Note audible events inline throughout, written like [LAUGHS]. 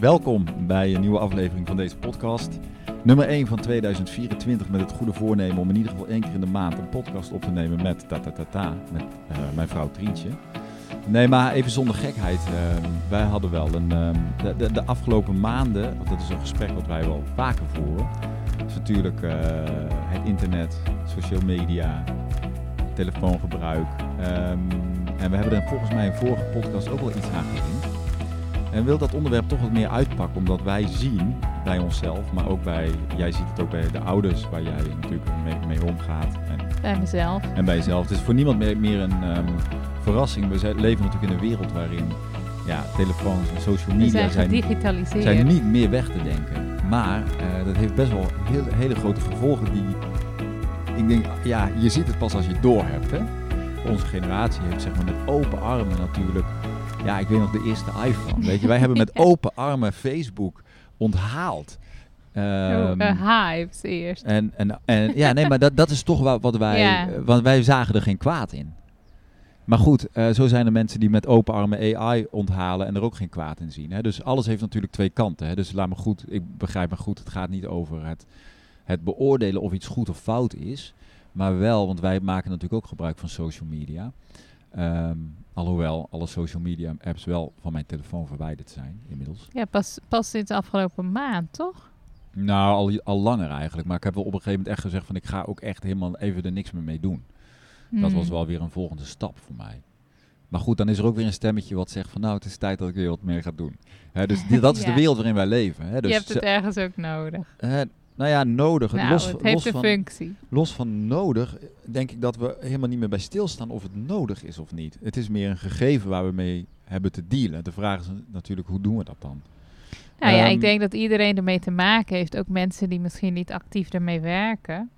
Welkom bij een nieuwe aflevering van deze podcast. Nummer 1 van 2024 met het goede voornemen om in ieder geval één keer in de maand een podcast op te nemen met ta ta ta, ta met uh, mijn vrouw Trientje. Nee, maar even zonder gekheid. Uh, wij hadden wel een. Uh, de, de, de, afgelopen maanden, want dat is een gesprek wat wij wel vaker voeren. is natuurlijk uh, het internet, social media, telefoongebruik. Um, en we hebben er volgens mij in vorige podcast ook wel iets aan gelinkt. En wil dat onderwerp toch wat meer uitpakken, omdat wij zien bij onszelf, maar ook bij, jij ziet het ook bij de ouders waar jij natuurlijk mee, mee omgaat. En, bij mezelf. En bij jezelf. Het is voor niemand meer, meer een um, verrassing. We leven natuurlijk in een wereld waarin ja, telefoons en social media zijn, zijn, zijn niet meer weg te denken. Maar uh, dat heeft best wel heel, hele grote gevolgen die, ik denk, ja, je ziet het pas als je het door hebt. Hè? Onze generatie heeft zeg maar met open armen natuurlijk ja, ik weet nog de eerste iPhone. Weet je, wij hebben met [LAUGHS] open armen Facebook onthaald. Um, oh, uh, hives eerst. En, en, en ja, nee, maar dat, dat is toch wat, wat wij. Ja. Want wij zagen er geen kwaad in. Maar goed, uh, zo zijn er mensen die met open armen AI onthalen en er ook geen kwaad in zien. Hè? Dus alles heeft natuurlijk twee kanten. Hè? Dus laat me goed, ik begrijp me goed, het gaat niet over het, het beoordelen of iets goed of fout is. Maar wel, want wij maken natuurlijk ook gebruik van social media. Um, alhoewel alle social media apps wel van mijn telefoon verwijderd zijn inmiddels. Ja, pas, pas sinds afgelopen maand, toch? Nou, al, al langer eigenlijk. Maar ik heb wel op een gegeven moment echt gezegd van ik ga ook echt helemaal even er niks meer mee doen. Dat was hmm. wel weer een volgende stap voor mij. Maar goed, dan is er ook weer een stemmetje wat zegt van nou, het is tijd dat ik weer wat meer ga doen. dus dat is de [LAUGHS] wereld waarin wij leven. Dus Je hebt het ergens ook nodig. Nou ja, nodig. Nou, los, het heeft los een van, functie. Los van nodig, denk ik dat we helemaal niet meer bij stilstaan of het nodig is of niet. Het is meer een gegeven waar we mee hebben te dealen. De vraag is natuurlijk, hoe doen we dat dan? Nou ja, ik ehm, denk dat iedereen ermee te maken heeft. Ook mensen die misschien niet actief ermee werken.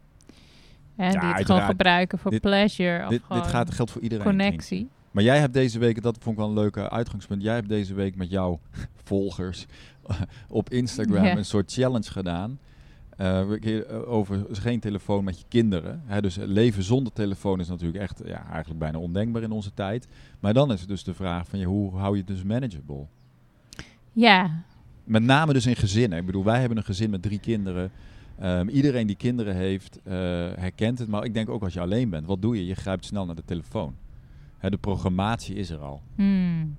En die het gewoon gebruiken voor pleasure. Of dit, dit gaat, geldt voor iedereen. Connectie. Maar jij hebt deze week, dat vond ik wel een leuke uitgangspunt. Jij hebt deze week met jouw [LAUGHS] volgers [LAUGHS] op Instagram een soort challenge gedaan. Uh, over geen telefoon met je kinderen. Hè, dus leven zonder telefoon is natuurlijk echt ja, eigenlijk bijna ondenkbaar in onze tijd. Maar dan is het dus de vraag van ja, hoe hou je het dus manageable? Ja. Met name dus in gezinnen. Ik bedoel, wij hebben een gezin met drie kinderen. Um, iedereen die kinderen heeft, uh, herkent het. Maar ik denk ook als je alleen bent, wat doe je? Je grijpt snel naar de telefoon. Hè, de programmatie is er al. Hmm.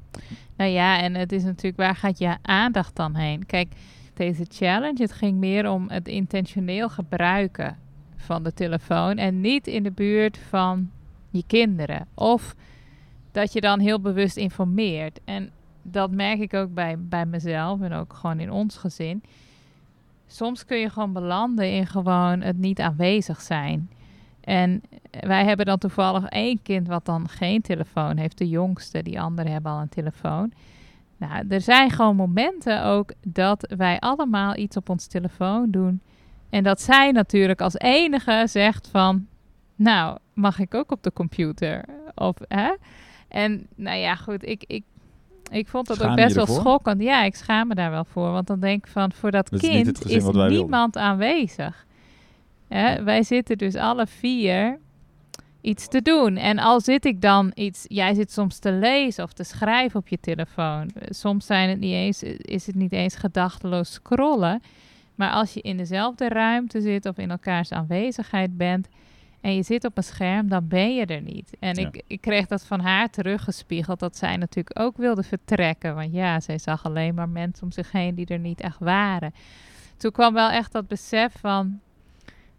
Nou ja, en het is natuurlijk, waar gaat je aandacht dan heen? Kijk, deze challenge. Het ging meer om het intentioneel gebruiken van de telefoon en niet in de buurt van je kinderen. Of dat je dan heel bewust informeert. En dat merk ik ook bij, bij mezelf en ook gewoon in ons gezin. Soms kun je gewoon belanden in gewoon het niet aanwezig zijn. En wij hebben dan toevallig één kind wat dan geen telefoon heeft, de jongste. Die anderen hebben al een telefoon. Nou, er zijn gewoon momenten ook dat wij allemaal iets op ons telefoon doen. En dat zij natuurlijk als enige zegt van, nou, mag ik ook op de computer? Of, hè? En nou ja, goed, ik, ik, ik vond dat ook best wel schokkend. Ja, ik schaam me daar wel voor. Want dan denk ik van, voor dat, kind is, niemand aanwezig. Hè? Wij zitten dus alle vier iets te doen. En al zit ik dan iets, jij zit soms te lezen of te schrijven op je telefoon. Soms zijn het niet eens, is het niet eens gedachteloos scrollen. Maar als je in dezelfde ruimte zit of in elkaars aanwezigheid bent en je zit op een scherm, dan ben je er niet. En ik, ik kreeg dat van haar teruggespiegeld, dat zij natuurlijk ook wilde vertrekken. Want ja, zij zag alleen maar mensen om zich heen die er niet echt waren. Toen kwam wel echt dat besef van,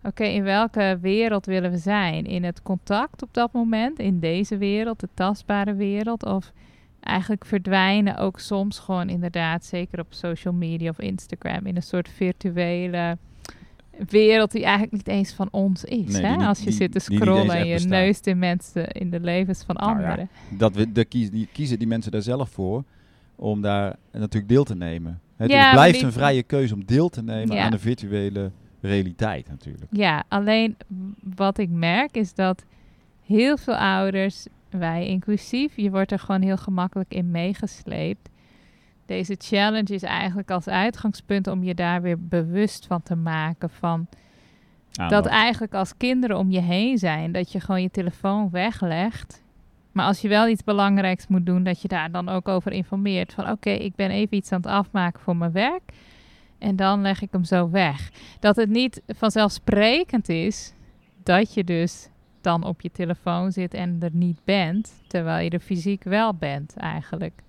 Oké, in welke wereld willen we zijn? In het contact op dat moment, in deze wereld, de tastbare wereld? Of eigenlijk verdwijnen ook soms gewoon inderdaad, zeker op social media of Instagram, in een soort virtuele wereld die eigenlijk niet eens van ons is. hè? Als je zit te scrollen en je neust in mensen, in de levens van nou anderen. Ja, dat we, de kiezen, die, kiezen die mensen daar zelf voor om daar natuurlijk deel te nemen. Het ja, blijft een vrije keuze om deel te nemen aan de virtuele realiteit natuurlijk. Ja, alleen wat ik merk is dat heel veel ouders, wij inclusief, je wordt er gewoon heel gemakkelijk in meegesleept. Deze challenge is eigenlijk als uitgangspunt om je daar weer bewust van te maken van dat eigenlijk als kinderen om je heen zijn, dat je gewoon je telefoon weglegt Maar als je wel iets belangrijks moet doen, dat je daar dan ook over informeert. Van oké, ik ben even iets aan het afmaken voor mijn werk. En dan leg ik hem zo weg. Dat het niet vanzelfsprekend is dat je dus dan op je telefoon zit en er niet bent. Terwijl je er fysiek wel bent eigenlijk.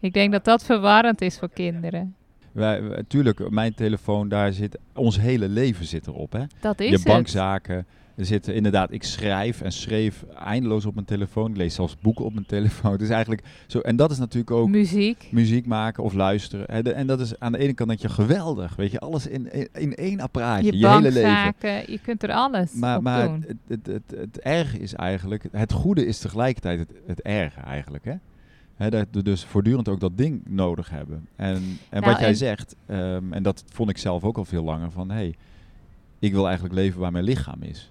Ik denk dat dat verwarrend is voor kinderen. Wij, tuurlijk, mijn telefoon, daar zit ons hele leven zit erop. Hè? Dat is je het. Er zitten inderdaad, ik schrijf en schreef eindeloos op mijn telefoon. Ik lees zelfs boeken op mijn telefoon. [LAUGHS] Het is eigenlijk zo. En dat is natuurlijk ook Muziek. muziek maken of luisteren. Hè, de- En dat is aan de ene kant dat je geweldig, weet je, alles in, in, in één apparaatje, Je, je, hele leven. Je kunt er alles Maar, op maar doen. het, het, het, het, erge is eigenlijk, het goede is tegelijkertijd het, het erge eigenlijk. Hè? Hè, dat we dus voortdurend ook dat ding nodig hebben. En, en Nou, wat jij en- zegt, ehm, en dat vond ik zelf ook al veel langer, van hé, hey, ik wil eigenlijk leven waar mijn lichaam is.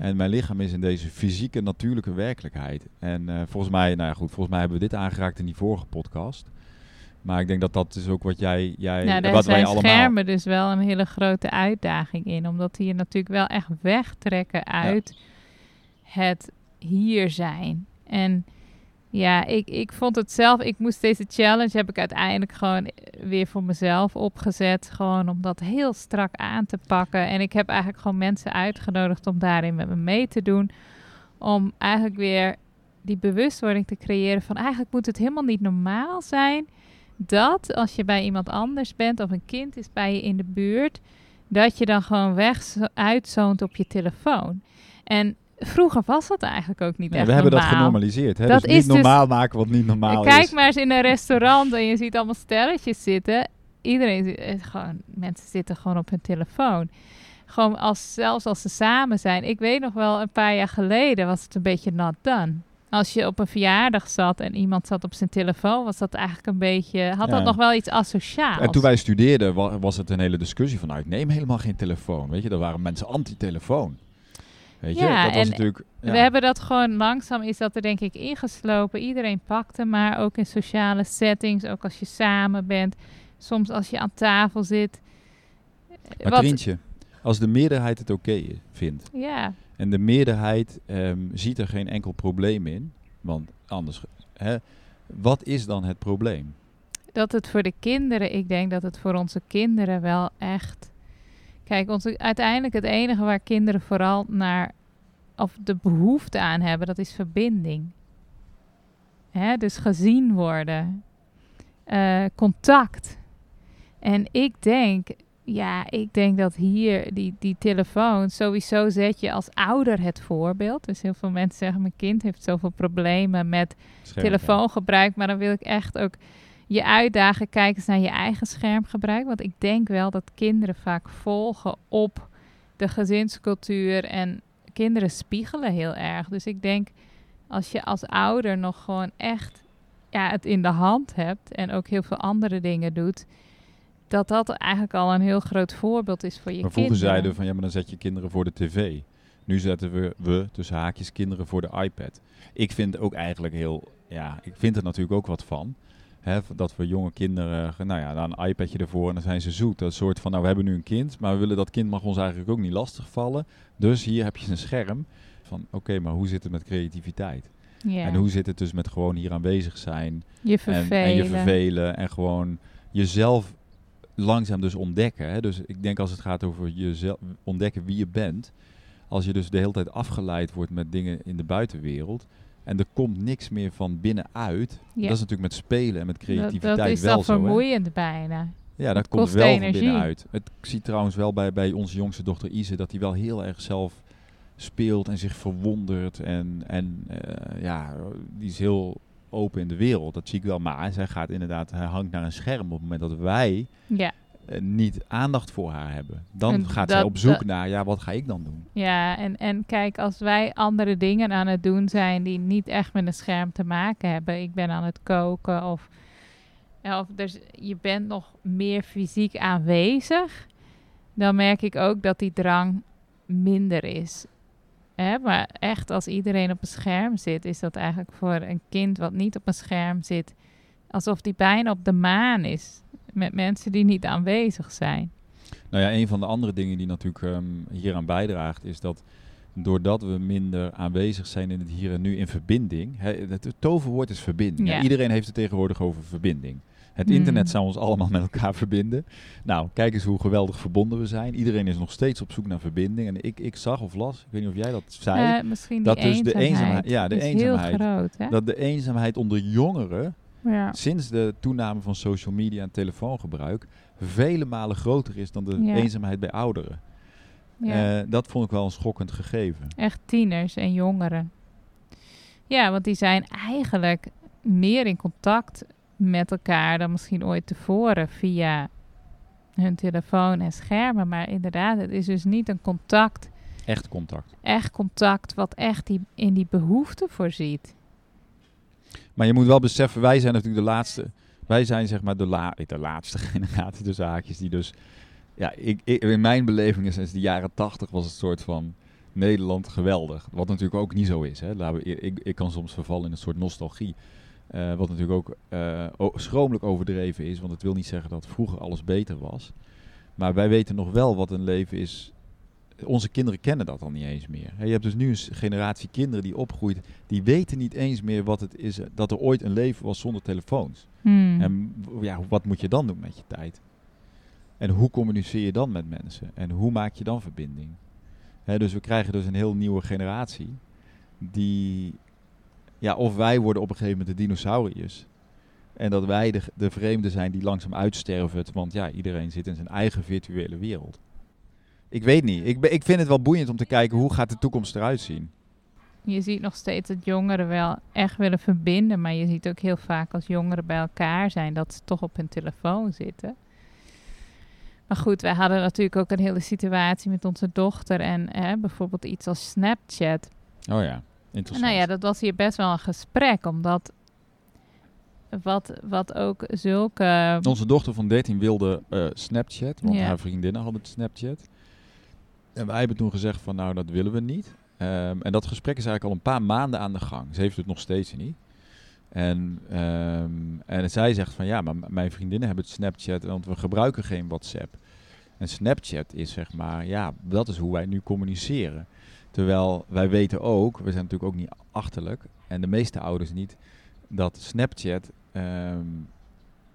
En mijn lichaam is in deze fysieke, natuurlijke werkelijkheid. En eh, volgens mij, nou ja, goed, volgens mij hebben we dit aangeraakt in die vorige podcast. Maar ik denk dat dat is ook wat jij, jij Nou, daar wat wij allemaal. schermen dus wel een hele grote uitdaging in. Omdat die je natuurlijk wel echt wegtrekken uit het hier zijn. En ja, ik, ik vond het zelf... Ik moest deze challenge, heb ik uiteindelijk gewoon weer voor mezelf opgezet. Gewoon om dat heel strak aan te pakken. En ik heb eigenlijk gewoon mensen uitgenodigd om daarin met me mee te doen. Om eigenlijk weer die bewustwording te creëren van... Eigenlijk moet het helemaal niet normaal zijn dat als je bij iemand anders bent of een kind is bij je in de buurt, dat je dan gewoon weg uitzoont op je telefoon. En vroeger was dat eigenlijk ook niet Nee, echt we hebben dat genormaliseerd. Hè? Dat dus niet is dus- normaal maken wat niet normaal Kijk is. maar eens in een restaurant en je ziet allemaal stelletjes zitten. Iedereen eh, gewoon, mensen zitten gewoon op hun telefoon. Gewoon als, zelfs als ze samen zijn. Ik weet nog wel, een paar jaar geleden was het een beetje not done. Als je op een verjaardag zat en iemand zat op zijn telefoon, was dat eigenlijk een beetje, had Ja. dat nog wel iets asociaals. En toen wij studeerden wa- was het een hele discussie van, nou, ik neem helemaal geen telefoon. Weet je, daar waren mensen anti-telefoon. Weet je, Ja, dat was en natuurlijk... ja. We hebben dat gewoon langzaam, is dat er denk ik ingeslopen. Iedereen pakte maar, ook in sociale settings, ook als je samen bent. Soms als je aan tafel zit. Maar Wat- Trientje, als de meerderheid het oké vindt ja, en de meerderheid ehm, ziet er geen enkel probleem in, want anders, hè, wat is dan het probleem? dat het voor de kinderen, ik denk dat het voor onze kinderen wel echt. Kijk, onze, uiteindelijk het enige waar kinderen vooral naar, of de behoefte aan hebben, dat is verbinding. Hè, dus gezien worden, eh, contact. En ik denk, ja, ik denk dat hier die, die telefoon, sowieso zet je als ouder het voorbeeld. Dus heel veel mensen zeggen, mijn kind heeft zoveel problemen met telefoongebruik. Maar dan wil ik echt ook je uitdagen, kijk eens naar je eigen schermgebruik. Want ik denk wel dat kinderen vaak volgen op de gezinscultuur en kinderen spiegelen heel erg. Dus ik denk, als je als ouder nog gewoon echt ja, het in de hand hebt en ook heel veel andere dingen doet, dat dat eigenlijk al een heel groot voorbeeld is voor je Maar vroeger kinderen. zeiden we van, ja, maar dan zet je kinderen voor de tv. Nu zetten we, we, tussen haakjes, kinderen voor de iPad. Ik vind ook eigenlijk heel, ja, ik vind er natuurlijk ook wat van. Hè, dat we jonge kinderen, nou ja, dan een iPadje ervoor en dan zijn ze zoet. Dat soort van, nou, we hebben nu een kind, maar we willen dat kind mag ons eigenlijk ook niet lastigvallen. Dus hier heb je een scherm. Van, oké, maar hoe zit het met creativiteit? En hoe zit het dus met gewoon hier aanwezig zijn? je En, en je vervelen en gewoon jezelf langzaam dus ontdekken. Hè? Dus ik denk als het gaat over jezelf ontdekken wie je bent, als je dus de hele tijd afgeleid wordt met dingen in de buitenwereld en er komt niks meer van binnenuit, Ja. dat is natuurlijk met spelen en met creativiteit dat, dat is wel zo. Hè? vermoeiend bijna. Ja, dat komt wel van binnenuit. Het, ik zie trouwens wel bij, bij onze jongste dochter Ise dat hij wel heel erg zelf speelt en zich verwondert. En, en eh, ja, die is heel open in de wereld. Dat zie ik wel. Maar zij gaat inderdaad, hij hangt naar een scherm op het moment dat wij Ja. Eh, niet aandacht voor haar hebben. Dan En gaat zij dat- op zoek dat- naar, ja, wat ga ik dan doen? Ja, en, en kijk, als wij andere dingen aan het doen zijn die niet echt met een scherm te maken hebben. Ik ben aan het koken of, of dus je bent nog meer fysiek aanwezig. Dan merk ik ook dat die drang minder is. Hè? Maar echt, als iedereen op een scherm zit, is dat eigenlijk voor een kind wat niet op een scherm zit, alsof die bijna op de maan is. Met mensen die niet aanwezig zijn. Nou ja, een van de andere dingen die natuurlijk ehm, hieraan bijdraagt, is dat doordat we minder aanwezig zijn in het hier en nu in verbinding. Het, toverwoord is verbinding. Ja. Iedereen heeft het tegenwoordig over verbinding. Het Hmm. internet zou ons allemaal [LAUGHS] met elkaar verbinden. Nou, kijk eens hoe geweldig verbonden we zijn. Iedereen is nog steeds op zoek naar verbinding. En ik, ik zag of las, ik weet niet of jij dat zei, Eh, misschien dat dus de eenzaamheid. ja, de eenzaamheid. heel groot, dat de eenzaamheid onder jongeren ja. sinds de toename van social media en telefoongebruik vele malen groter is dan de Ja. eenzaamheid bij ouderen. ja. Eh, dat vond ik wel een schokkend gegeven. Echt tieners en jongeren. Ja, want die zijn eigenlijk meer in contact met elkaar dan misschien ooit tevoren via hun telefoon en schermen. Maar inderdaad, het is dus niet een contact, Echt contact. echt contact wat echt die, in die behoefte voorziet. Maar je moet wel beseffen, wij zijn natuurlijk de laatste. Wij zijn zeg maar de, la, de laatste [LAUGHS] generatie de zaakjes die dus. Ja, ik, in mijn beleving sinds de jaren tachtig was het soort van Nederland geweldig. Wat natuurlijk ook niet zo is. Hè. Ik, ik kan soms vervallen in een soort nostalgie. Eh, wat natuurlijk ook eh, o- schromelijk overdreven is. Want het wil niet zeggen dat vroeger alles beter was. Maar wij weten nog wel wat een leven is. Onze kinderen kennen dat al niet eens meer. Je hebt dus nu een generatie kinderen die opgroeit die weten niet eens meer wat het is, eh, dat er ooit een leven was zonder telefoons. Hmm. En ja, wat moet je dan doen met je tijd? En hoe communiceer je dan met mensen? En hoe maak je dan verbinding? Dus we krijgen dus een heel nieuwe generatie die, ja, of wij worden op een gegeven moment de dinosauriërs. En dat wij de, de vreemden zijn die langzaam uitsterven, want ja, iedereen zit in zijn eigen virtuele wereld. Ik weet niet. Ik, ik vind het wel boeiend om te kijken hoe gaat de toekomst eruit zien. Je ziet nog steeds dat jongeren wel echt willen verbinden, maar je ziet ook heel vaak als jongeren bij elkaar zijn dat ze toch op hun telefoon zitten. Maar goed, wij hadden natuurlijk ook een hele situatie met onze dochter en hè, bijvoorbeeld iets als Snapchat. Oh ja, interessant. Nou ja, dat was hier best wel een gesprek, omdat wat, wat ook zulke... Onze dochter van 13 wilde eh, Snapchat, want Ja. haar vriendinnen hadden Snapchat. En wij hebben toen gezegd van nou, dat willen we niet. Ehm, en dat gesprek is eigenlijk al een paar maanden aan de gang. Ze heeft het nog steeds niet. En, ehm, en zij zegt van ja, maar mijn vriendinnen hebben het Snapchat, want we gebruiken geen WhatsApp. En Snapchat is zeg maar, ja, dat is hoe wij nu communiceren. Terwijl wij weten ook, we zijn natuurlijk ook niet achterlijk, en de meeste ouders niet, dat Snapchat ehm,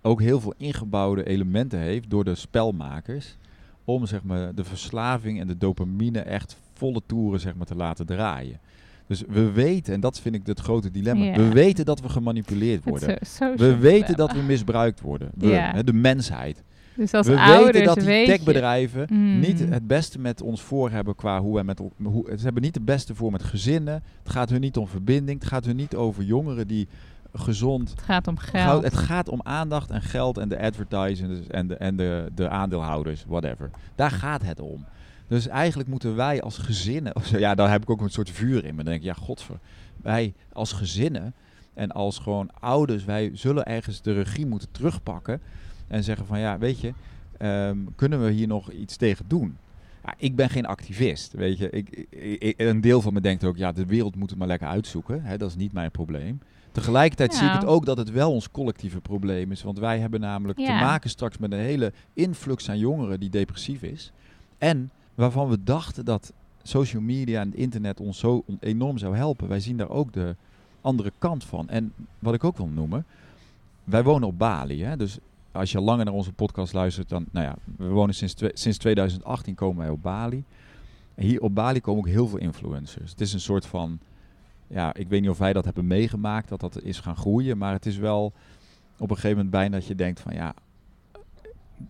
ook heel veel ingebouwde elementen heeft door de spelmakers. Om zeg maar, de verslaving en de dopamine echt volle toeren zeg maar, te laten draaien. Dus we weten, en dat vind ik het grote dilemma, we weten dat we gemanipuleerd worden. so- We weten dat we misbruikt worden. We, hè, de mensheid. Dus als we ouders weten dat die weet techbedrijven Mm. niet het beste met ons voor hebben qua hoe wij met hoe, Ze hebben niet het beste voor met gezinnen. Het gaat hun niet om verbinding. Het gaat hun niet over jongeren die gezond. Het gaat om geld. Het gaat om aandacht en geld en de advertisers en de, en de, de aandeelhouders, whatever. Daar gaat het om. Dus eigenlijk moeten wij als gezinnen, ja, daar heb ik ook een soort vuur in. Maar dan denk ik, ja, godver. Wij als gezinnen en als gewoon ouders, wij zullen ergens de regie moeten terugpakken. En zeggen van, ja, weet je, ehm, kunnen we hier nog iets tegen doen? Ja, ik ben geen activist, weet je. Ik, ik- ik- een deel van me denkt ook, ja, de wereld moet het maar lekker uitzoeken. Hè, dat is niet mijn probleem. Tegelijkertijd zie ik het ook dat het wel ons collectieve probleem is. Want wij hebben namelijk te maken straks met een hele influx aan jongeren die depressief is. En waarvan we dachten dat social media en het internet ons zo enorm zou helpen. Wij zien daar ook de andere kant van. En wat ik ook wil noemen, wij wonen op Bali. Hè? Dus als je langer naar onze podcast luistert, dan, nou ja, we wonen sinds, sinds 2018 komen wij op Bali. En hier op Bali komen ook heel veel influencers. Het is een soort van, ja, ik weet niet of wij dat hebben meegemaakt, dat dat is gaan groeien. Maar het is wel op een gegeven moment bijna dat je denkt van, ja,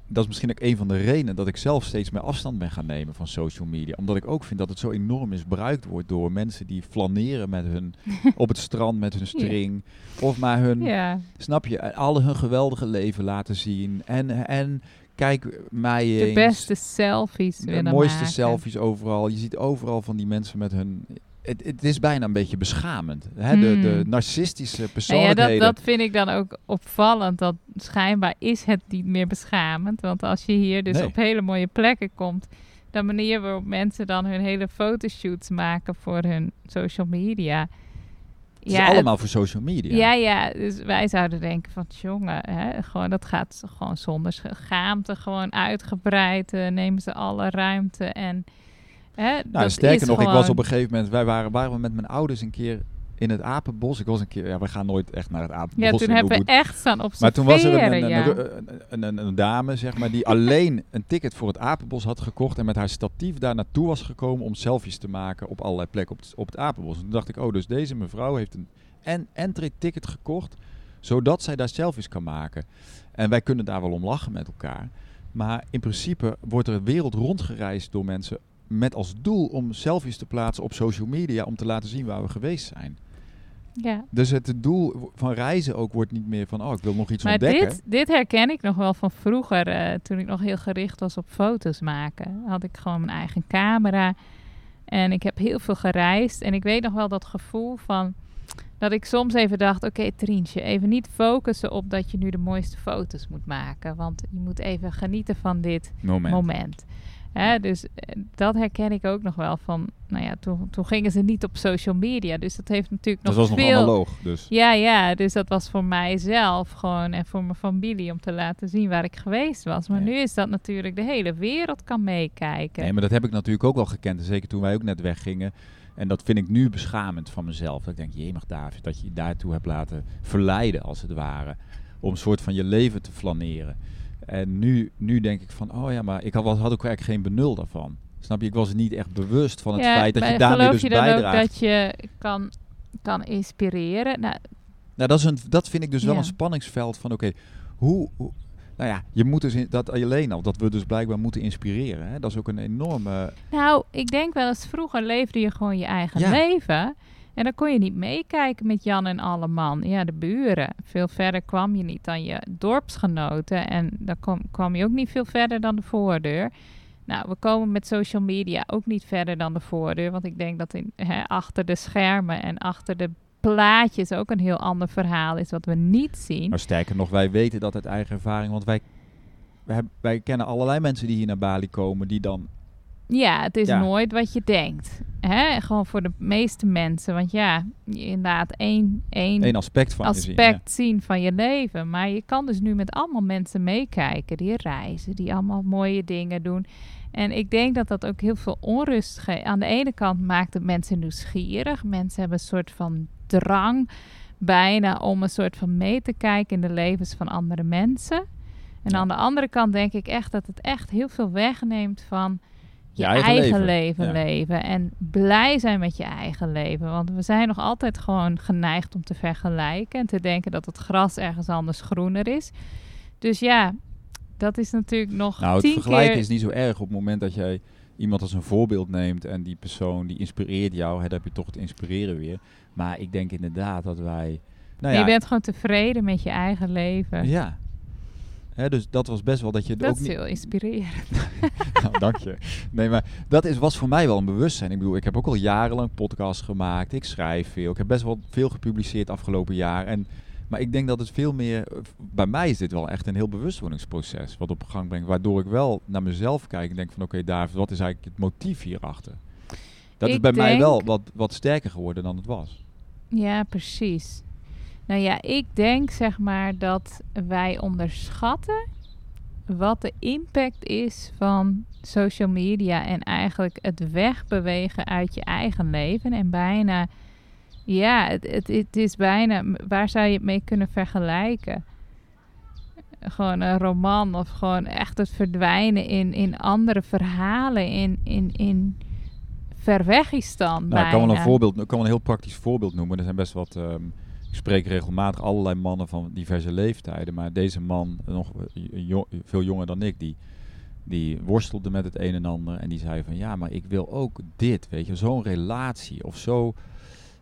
dat is misschien ook een van de redenen dat ik zelf steeds meer afstand ben gaan nemen van social media. Omdat ik ook vind dat het zo enorm misbruikt wordt door mensen die flaneren met hun, [LAUGHS] op het strand met hun string. Of maar hun, snap je, al hun geweldige leven laten zien. En, en kijk mij de eens. beste selfies De mooiste maken. selfies overal. Je ziet overal van die mensen met hun... Het, het is bijna een beetje beschamend. Hè? De, de Hmm. narcistische Nou ja, persoonlijkheden. dat, dat vind ik dan ook opvallend. Dat schijnbaar is het niet meer beschamend. Want als je hier dus Nee. op hele mooie plekken komt... de manier waarop mensen dan hun hele fotoshoots maken voor hun social media... het is het- allemaal voor social media. Ja, ja, dus wij zouden denken van jongen, hè, gewoon, dat gaat gewoon zonder schaamte, gewoon uitgebreid, eh, nemen ze alle ruimte en Hè, Nou, sterker nog, ik was op een gegeven moment, wij waren, waren we met mijn ouders een keer in het Apenbos. Ik was een keer, ja, we gaan nooit echt naar het Apenbos. Ja, toen hebben we echt staan observeren, Maar toen was er een, een, ja. een, een, een- een dame, zeg maar, die alleen een ticket voor het Apenbos had gekocht en met haar statief daar naartoe was gekomen om selfies te maken op allerlei plekken op het, op het Apenbos. En toen dacht ik, oh, dus deze mevrouw heeft een en entry ticket gekocht, zodat zij daar selfies kan maken. En wij kunnen daar wel om lachen met elkaar. Maar in principe wordt er de wereld rondgereisd door mensen met als doel om selfies te plaatsen op social media om te laten zien waar we geweest zijn. ja. Dus het doel van reizen ook wordt niet meer van, oh, ik wil nog iets Maar ontdekken. dit, dit herken ik nog wel van vroeger, eh, toen ik nog heel gericht was op foto's maken. Had ik gewoon mijn eigen camera en ik heb heel veel gereisd. En ik weet nog wel dat gevoel van dat ik soms even dacht: oké, Trientje, even niet focussen op dat je nu de mooiste foto's moet maken. Want je moet even genieten van dit moment. moment. Hè, dus eh, dat herken ik ook nog wel van, nou ja, toen, toen gingen ze niet op social media. Dus dat heeft natuurlijk Dat nog was nog veel... analoog, dus. Ja, ja, dus dat was voor mijzelf gewoon en voor mijn familie om te laten zien waar ik geweest was. Maar Ja. nu is dat natuurlijk de hele wereld kan meekijken. Nee, maar dat heb ik natuurlijk ook wel gekend. En zeker toen wij ook net weggingen. En dat vind ik nu beschamend van mezelf. Dat ik denk, jemig David, dat je je daartoe hebt laten verleiden, als het ware. Om een soort van je leven te flaneren. En nu, nu denk ik van, oh ja, maar ik had, had ook eigenlijk geen benul daarvan. Snap je? Ik was niet echt bewust van het Ja, feit dat je daarmee dus je bijdraagt. ook dat je kan, kan inspireren? Nou, Nou, dat, is een, dat vind ik dus wel een spanningsveld van, oké, hoe, hoe... Nou ja, je moet dus in, dat alleen al, dat we dus blijkbaar moeten inspireren. Hè? Dat is ook een enorme... nou, ik denk wel eens vroeger leefde je gewoon je eigen Ja. leven. En dan kon je niet meekijken met Jan en alle man. Ja, de buren. Veel verder kwam je niet dan je dorpsgenoten. En dan kwam, kwam je ook niet veel verder dan de voordeur. Nou, we komen met social media ook niet verder dan de voordeur. Want ik denk dat in, hè, achter de schermen en achter de plaatjes ook een heel ander verhaal is wat we niet zien. Maar sterker nog, wij weten dat uit eigen ervaring. Want wij, wij, kennen allerlei mensen die hier naar Bali komen. Die dan... Ja, het is Ja. nooit wat je denkt. Hè? Gewoon voor de meeste mensen. Want ja, inderdaad één, één aspect van je zien. aspect zien van je leven. Maar je kan dus nu met allemaal mensen meekijken die reizen, die allemaal mooie dingen doen. En ik denk dat dat ook heel veel onrust geeft. Aan de ene kant maakt het mensen nieuwsgierig. Mensen hebben een soort van drang bijna om een soort van mee te kijken in de levens van andere mensen. En Ja. aan de andere kant denk ik echt dat het echt heel veel wegneemt van je, eigen eigen, leven. leven, Ja. leven. En blij zijn met je eigen leven. Want we zijn nog altijd gewoon geneigd om te vergelijken. En te denken dat het gras ergens anders groener is. Dus ja, dat is natuurlijk nog Nou, het vergelijken keer... is niet zo erg op het moment dat jij iemand als een voorbeeld neemt en die persoon die inspireert jou, hè, dan heb je toch het inspireren weer. Maar ik denk inderdaad dat wij. Nou ja, Je bent gewoon tevreden met je eigen leven. ja. Hè, dus dat was best wel dat je dat ook is heel inspirerend. [LAUGHS] Nou, dank je. Nee, maar dat is, was voor mij wel een bewustzijn. Ik bedoel, ik heb ook al jarenlang podcasts gemaakt. Ik schrijf veel. Ik heb best wel veel gepubliceerd afgelopen jaar. En, maar ik denk dat het veel meer... eh, Bij mij is dit wel echt een heel bewustwordingsproces wat op gang brengt. Waardoor ik wel naar mezelf kijk en denk van... Oké, David, wat is eigenlijk het motief hierachter? Dat is bij mij wel wat, wat sterker geworden dan het was. Ja, precies. Nou ja, ik denk zeg maar dat wij onderschatten wat de impact is van social media en eigenlijk het wegbewegen uit je eigen leven en bijna, ja, het, het, het is bijna, waar zou je het mee kunnen vergelijken? Gewoon een roman of gewoon echt het verdwijnen in, in andere verhalen, in, in, in Verwegistan Nou, ik kan wel een voorbeeld, ik kan wel een heel praktisch voorbeeld noemen. Er zijn best wat. ehm, ik spreek regelmatig allerlei mannen van diverse leeftijden. Maar deze man, nog veel jonger dan ik, die, die worstelde met het een en ander. En die zei van ja, maar ik wil ook dit. Weet je, zo'n relatie of zo.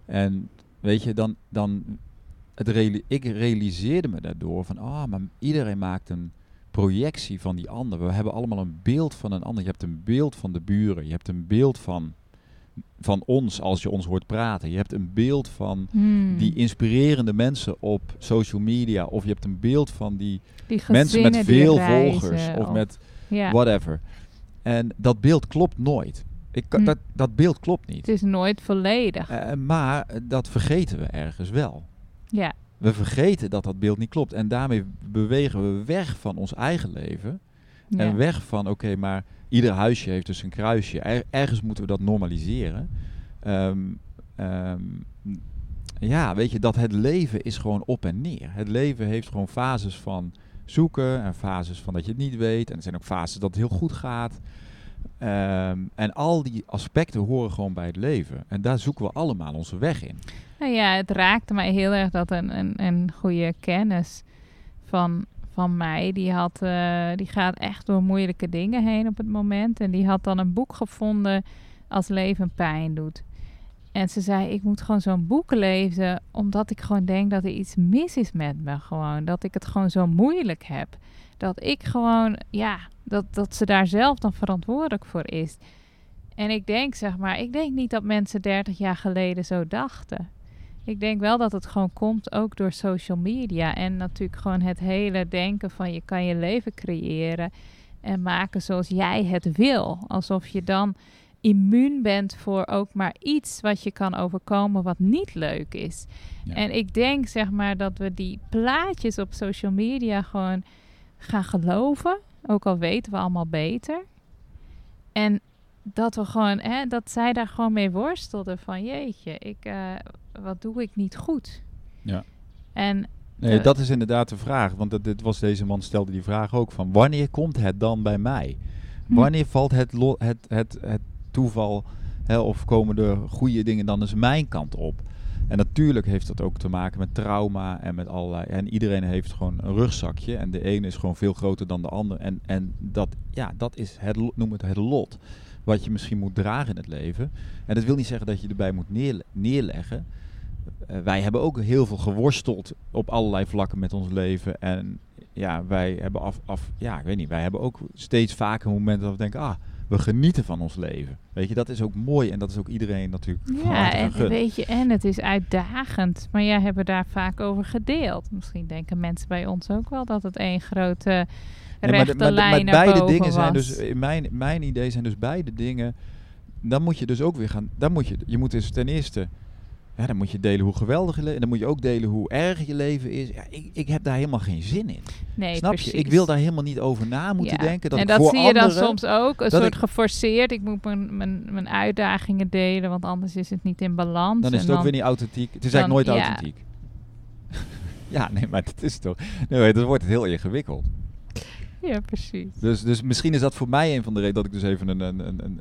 En weet je, dan. dan het ik realiseerde me daardoor van ah, maar iedereen maakt een projectie van die ander. We hebben allemaal een beeld van een ander. Je hebt een beeld van de buren. Je hebt een beeld van van ons als je ons hoort praten. Je hebt een beeld van Hmm. die inspirerende mensen op social media. Of je hebt een beeld van die Die mensen met veel reizen, volgers. Of met ja. whatever. En dat beeld klopt nooit. Ik, kan- Hm. dat, dat beeld klopt niet. Het is nooit volledig. Eh, maar dat vergeten we ergens wel. ja, We vergeten dat dat beeld niet klopt. En daarmee bewegen we weg van ons eigen leven. Ja. En weg van, oké, maar ieder huisje heeft dus een kruisje. Er- ergens moeten we dat normaliseren. Ehm, ehm, ja, weet je, dat het leven is gewoon op en neer. Het leven heeft gewoon fases van zoeken en fases van dat je het niet weet. En er zijn ook fases dat het heel goed gaat. Ehm, en al die aspecten horen gewoon bij het leven. En daar zoeken we allemaal onze weg in. Nou ja, het raakte mij heel erg dat een, een, een goede kennis van, van mij, die, had, eh, die gaat echt door moeilijke dingen heen op het moment. En die had dan een boek gevonden als leven pijn doet. En ze zei, ik moet gewoon zo'n boek lezen, omdat ik gewoon denk dat er iets mis is met me. Gewoon, dat ik het gewoon zo moeilijk heb. Dat ik gewoon, ja, dat, dat ze daar zelf dan verantwoordelijk voor is. En ik denk, zeg maar, ik denk niet dat mensen 30 jaar geleden zo dachten. Ik denk wel dat het gewoon komt ook door social media. En natuurlijk gewoon het hele denken van je kan je leven creëren en maken zoals jij het wil. Alsof je dan immuun bent voor ook maar iets wat je kan overkomen wat niet leuk is. Ja. En ik denk zeg maar dat we die plaatjes op social media gewoon gaan geloven. Ook al weten we allemaal beter. En dat we gewoon, hè, dat zij daar gewoon mee worstelden van jeetje, ik, eh, wat doe ik niet goed? Ja. En Nee, dat is inderdaad de vraag. Want dat, dit was deze man stelde die vraag ook van wanneer komt het dan bij mij? Hm. Wanneer valt het, lo- het, het, het toeval hè, of komen er goede dingen dan eens mijn kant op? En natuurlijk heeft dat ook te maken met trauma en met allerlei. En iedereen heeft gewoon een rugzakje. En de ene is gewoon veel groter dan de ander. En, en dat, ja, dat is het, noem het het lot. Wat je misschien moet dragen in het leven. En dat wil niet zeggen dat je erbij moet neerle- neerleggen. Eh, wij hebben ook heel veel geworsteld op allerlei vlakken met ons leven. En ja, wij hebben af, af ja, ik weet niet, wij hebben ook steeds vaker momenten dat we denken, ah, we genieten van ons leven. Weet je, dat is ook mooi en dat is ook iedereen natuurlijk ja, en weet je, en het is uitdagend. Maar jij hebt daar vaak over gedeeld. Misschien denken mensen bij ons ook wel dat het één grote rechte maar, beide dingen zijn dus, in mijn, mijn idee zijn dus beide dingen, dan moet je dus ook weer gaan, dan moet je, je moet dus ten eerste, ja, dan moet je delen hoe geweldig je leven, en dan moet je ook delen hoe erg je leven is. Ja, ik, ik heb daar helemaal geen zin in. nee, Snap precies. je? Ik wil daar helemaal niet over na moeten Ja. denken. Dat en dat voor zie je dan soms ook, een dat soort ik- geforceerd. Ik moet mijn, mijn, mijn uitdagingen delen, want anders is het niet in balans. Dan is het ook weer niet authentiek. Het is eigenlijk nooit authentiek. [LAUGHS] ja, nee, maar het is toch... Nee, dan wordt het heel ingewikkeld. [LAUGHS] Ja, precies. Dus, dus misschien is dat voor mij een van de redenen dat ik dus even een, een, een, een,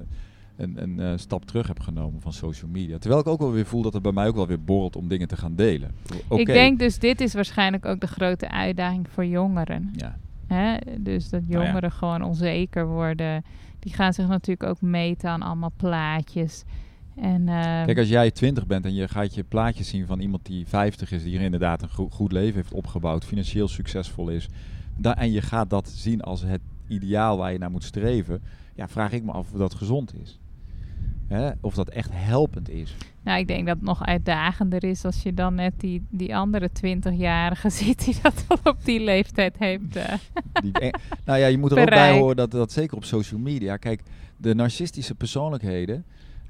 een, een eh, stap terug heb genomen van social media. Terwijl ik ook wel weer voel dat het bij mij ook wel weer borrelt om dingen te gaan delen. Oké. Ik denk dus, dit is waarschijnlijk ook de grote uitdaging voor jongeren. Ja, Hè? Dus dat Nou ja. jongeren gewoon onzeker worden. Die gaan zich natuurlijk ook meten aan allemaal plaatjes. En, eh, Kijk, als jij 20 bent en je gaat je plaatjes zien van iemand die 50 is, die er inderdaad een go- goed leven heeft opgebouwd, financieel succesvol is, da- en je gaat dat zien als het ideaal waar je naar moet streven, ja, vraag ik me af of dat gezond is. Hè? Of dat echt helpend is. nou, ik denk dat het nog uitdagender is als je dan net die, die andere 20-jarige [LAUGHS] ziet die dat al op die leeftijd heeft. [LAUGHS] Die, eh, nou ja, je moet er ook bij Bereik. horen dat, dat zeker op social media, kijk, de narcistische persoonlijkheden,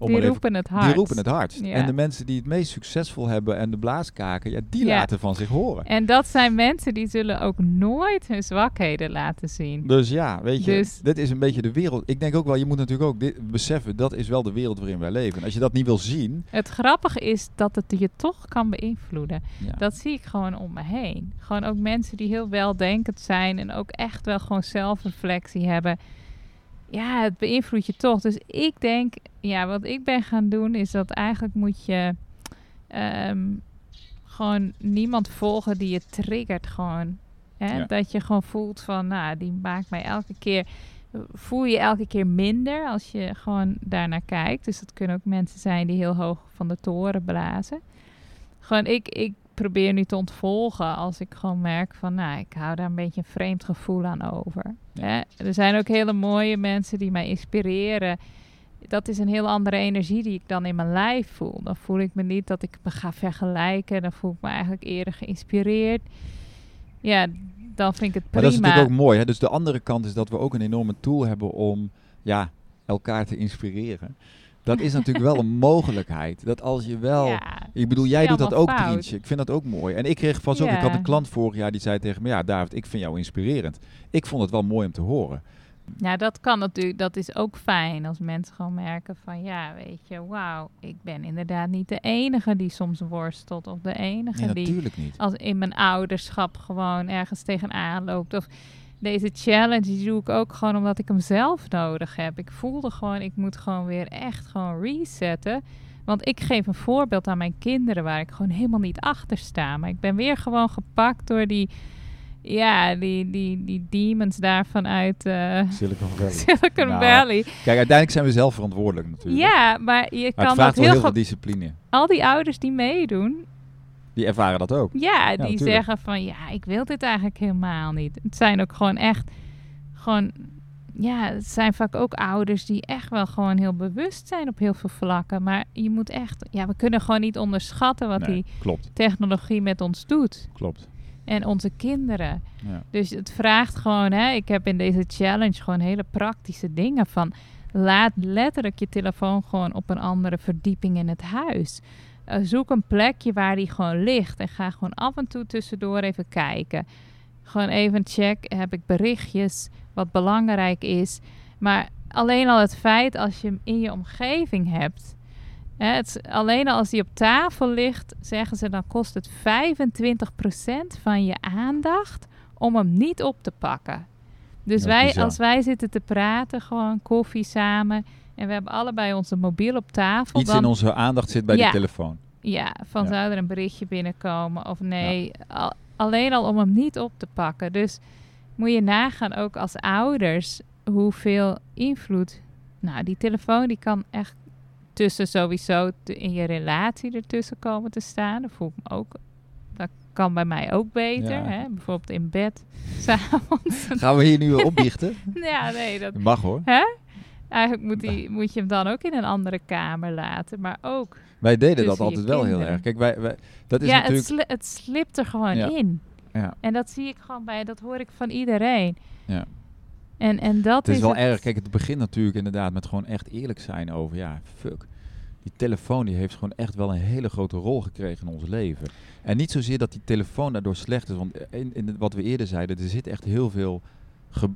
die even- roepen het hard. die roepen het hardst. Ja. En de mensen die het meest succesvol hebben en de blaaskaken, ja, die Ja. laten van zich horen. En dat zijn mensen die zullen ook nooit hun zwakheden laten zien. Dus ja, weet je, Dus- dit is een beetje de wereld. Ik denk ook wel, je moet natuurlijk ook dit beseffen, dat is wel de wereld waarin wij leven. En als je dat niet wil zien, Het grappige is dat het je toch kan beïnvloeden. ja, Dat zie ik gewoon om me heen. Gewoon ook mensen die heel weldenkend zijn en ook echt wel gewoon zelfreflectie hebben. Ja, het beïnvloedt je toch. Dus ik denk, ja, wat ik ben gaan doen is dat eigenlijk moet je ehm, gewoon niemand volgen die je triggert gewoon. Hè? Ja. Dat je gewoon voelt van, nou, die maakt mij elke keer, voel je elke keer minder als je gewoon daarnaar kijkt. Dus dat kunnen ook mensen zijn die heel hoog van de toren blazen. Gewoon, ik, ik probeer nu te ontvolgen als ik gewoon merk van, nou, ik hou daar een beetje een vreemd gevoel aan over. Hè? Er zijn ook hele mooie mensen die mij inspireren. Dat is een heel andere energie die ik dan in mijn lijf voel. Dan voel ik me niet dat ik me ga vergelijken. Dan voel ik me eigenlijk eerder geïnspireerd. Ja, dan vind ik het maar prima. dat is natuurlijk ook mooi. Hè? Dus de andere kant is dat we ook een enorme tool hebben om ja, elkaar te inspireren. Dat is natuurlijk wel een [LAUGHS] mogelijkheid. Dat als je wel... Ja, Ik bedoel, jij doet dat ook, fout. Trientje. Ik vind dat ook mooi. En ik kreeg vast ook... Ik had Ja. een klant vorig jaar die zei tegen me... Ja, David, ik vind jou inspirerend. Ik vond het wel mooi om te horen. Ja, dat kan natuurlijk, dat is ook fijn als mensen gewoon merken van ja, weet je, wauw, ik ben inderdaad niet de enige die soms worstelt of de enige Nee, die natuurlijk niet. als in mijn ouderschap gewoon ergens tegenaan loopt. Of deze challenge die doe ik ook gewoon omdat ik hem zelf nodig heb. Ik voelde gewoon, ik moet gewoon weer echt gewoon resetten. Want ik geef een voorbeeld aan mijn kinderen waar ik gewoon helemaal niet achter sta. Maar ik ben weer gewoon gepakt door die, ja, die, die, die demons daar vanuit eh, Silicon [LAUGHS] Valley. Silicon Nou, Valley. Kijk, uiteindelijk zijn we zelf verantwoordelijk natuurlijk. Ja, maar je Maar kan het dat vraagt wel heel veel discipline. Al die ouders die meedoen, Die ervaren dat ook. Ja, die zeggen van ja, ik wil dit eigenlijk helemaal niet. Het zijn ook gewoon echt, gewoon, ja, het zijn vaak ook ouders die echt wel gewoon heel bewust zijn op heel veel vlakken. Maar je moet echt, ja, we kunnen gewoon niet onderschatten wat Nee, die klopt, technologie met ons doet. klopt. En onze kinderen. Ja. Dus het vraagt gewoon, hè, ik heb in deze challenge gewoon hele praktische dingen van. Laat letterlijk je telefoon gewoon op een andere verdieping in het huis. Eh, zoek een plekje waar die gewoon ligt en ga gewoon af en toe tussendoor even kijken. Gewoon even check, heb ik berichtjes, wat belangrijk is. Maar alleen al het feit als je hem in je omgeving hebt. Hè, het, alleen al als die op tafel ligt, zeggen ze dan kost het 25% van je aandacht om hem niet op te pakken. Dus wij, als wij zitten te praten, gewoon koffie samen. En we hebben allebei onze mobiel op tafel. Iets dan, in onze aandacht zit bij Ja. die telefoon. Ja, van Ja. zou er een berichtje binnenkomen of nee. Al- alleen al om hem niet op te pakken. Dus moet je nagaan ook als ouders hoeveel invloed. Nou, die telefoon die kan echt tussen sowieso te- in je relatie ertussen komen te staan. Dat voel ik me ook. Dat kan bij mij ook beter. Ja. Hè? Bijvoorbeeld in bed, [LAUGHS] s'avonds. Gaan we hier nu [LAUGHS] opbiechten? ja, nee, dat, Mag hoor. Hè? Eigenlijk moet, die, moet je hem dan ook in een andere kamer laten. Maar ook. Wij deden dat Tussen je altijd wel heel erg. Kijk, wij, wij, dat is ja, het, natuurlijk... sli- het slipt er gewoon Ja. in. Ja. En dat zie ik gewoon bij, dat hoor ik van iedereen. Ja. En, en dat Het is wel het. erg. Kijk, het begint natuurlijk inderdaad met gewoon echt eerlijk zijn over, ja, fuck. Die telefoon die heeft gewoon echt wel een hele grote rol gekregen in ons leven. En niet zozeer dat die telefoon daardoor slecht is, want in, in wat we eerder zeiden, er zit echt heel veel...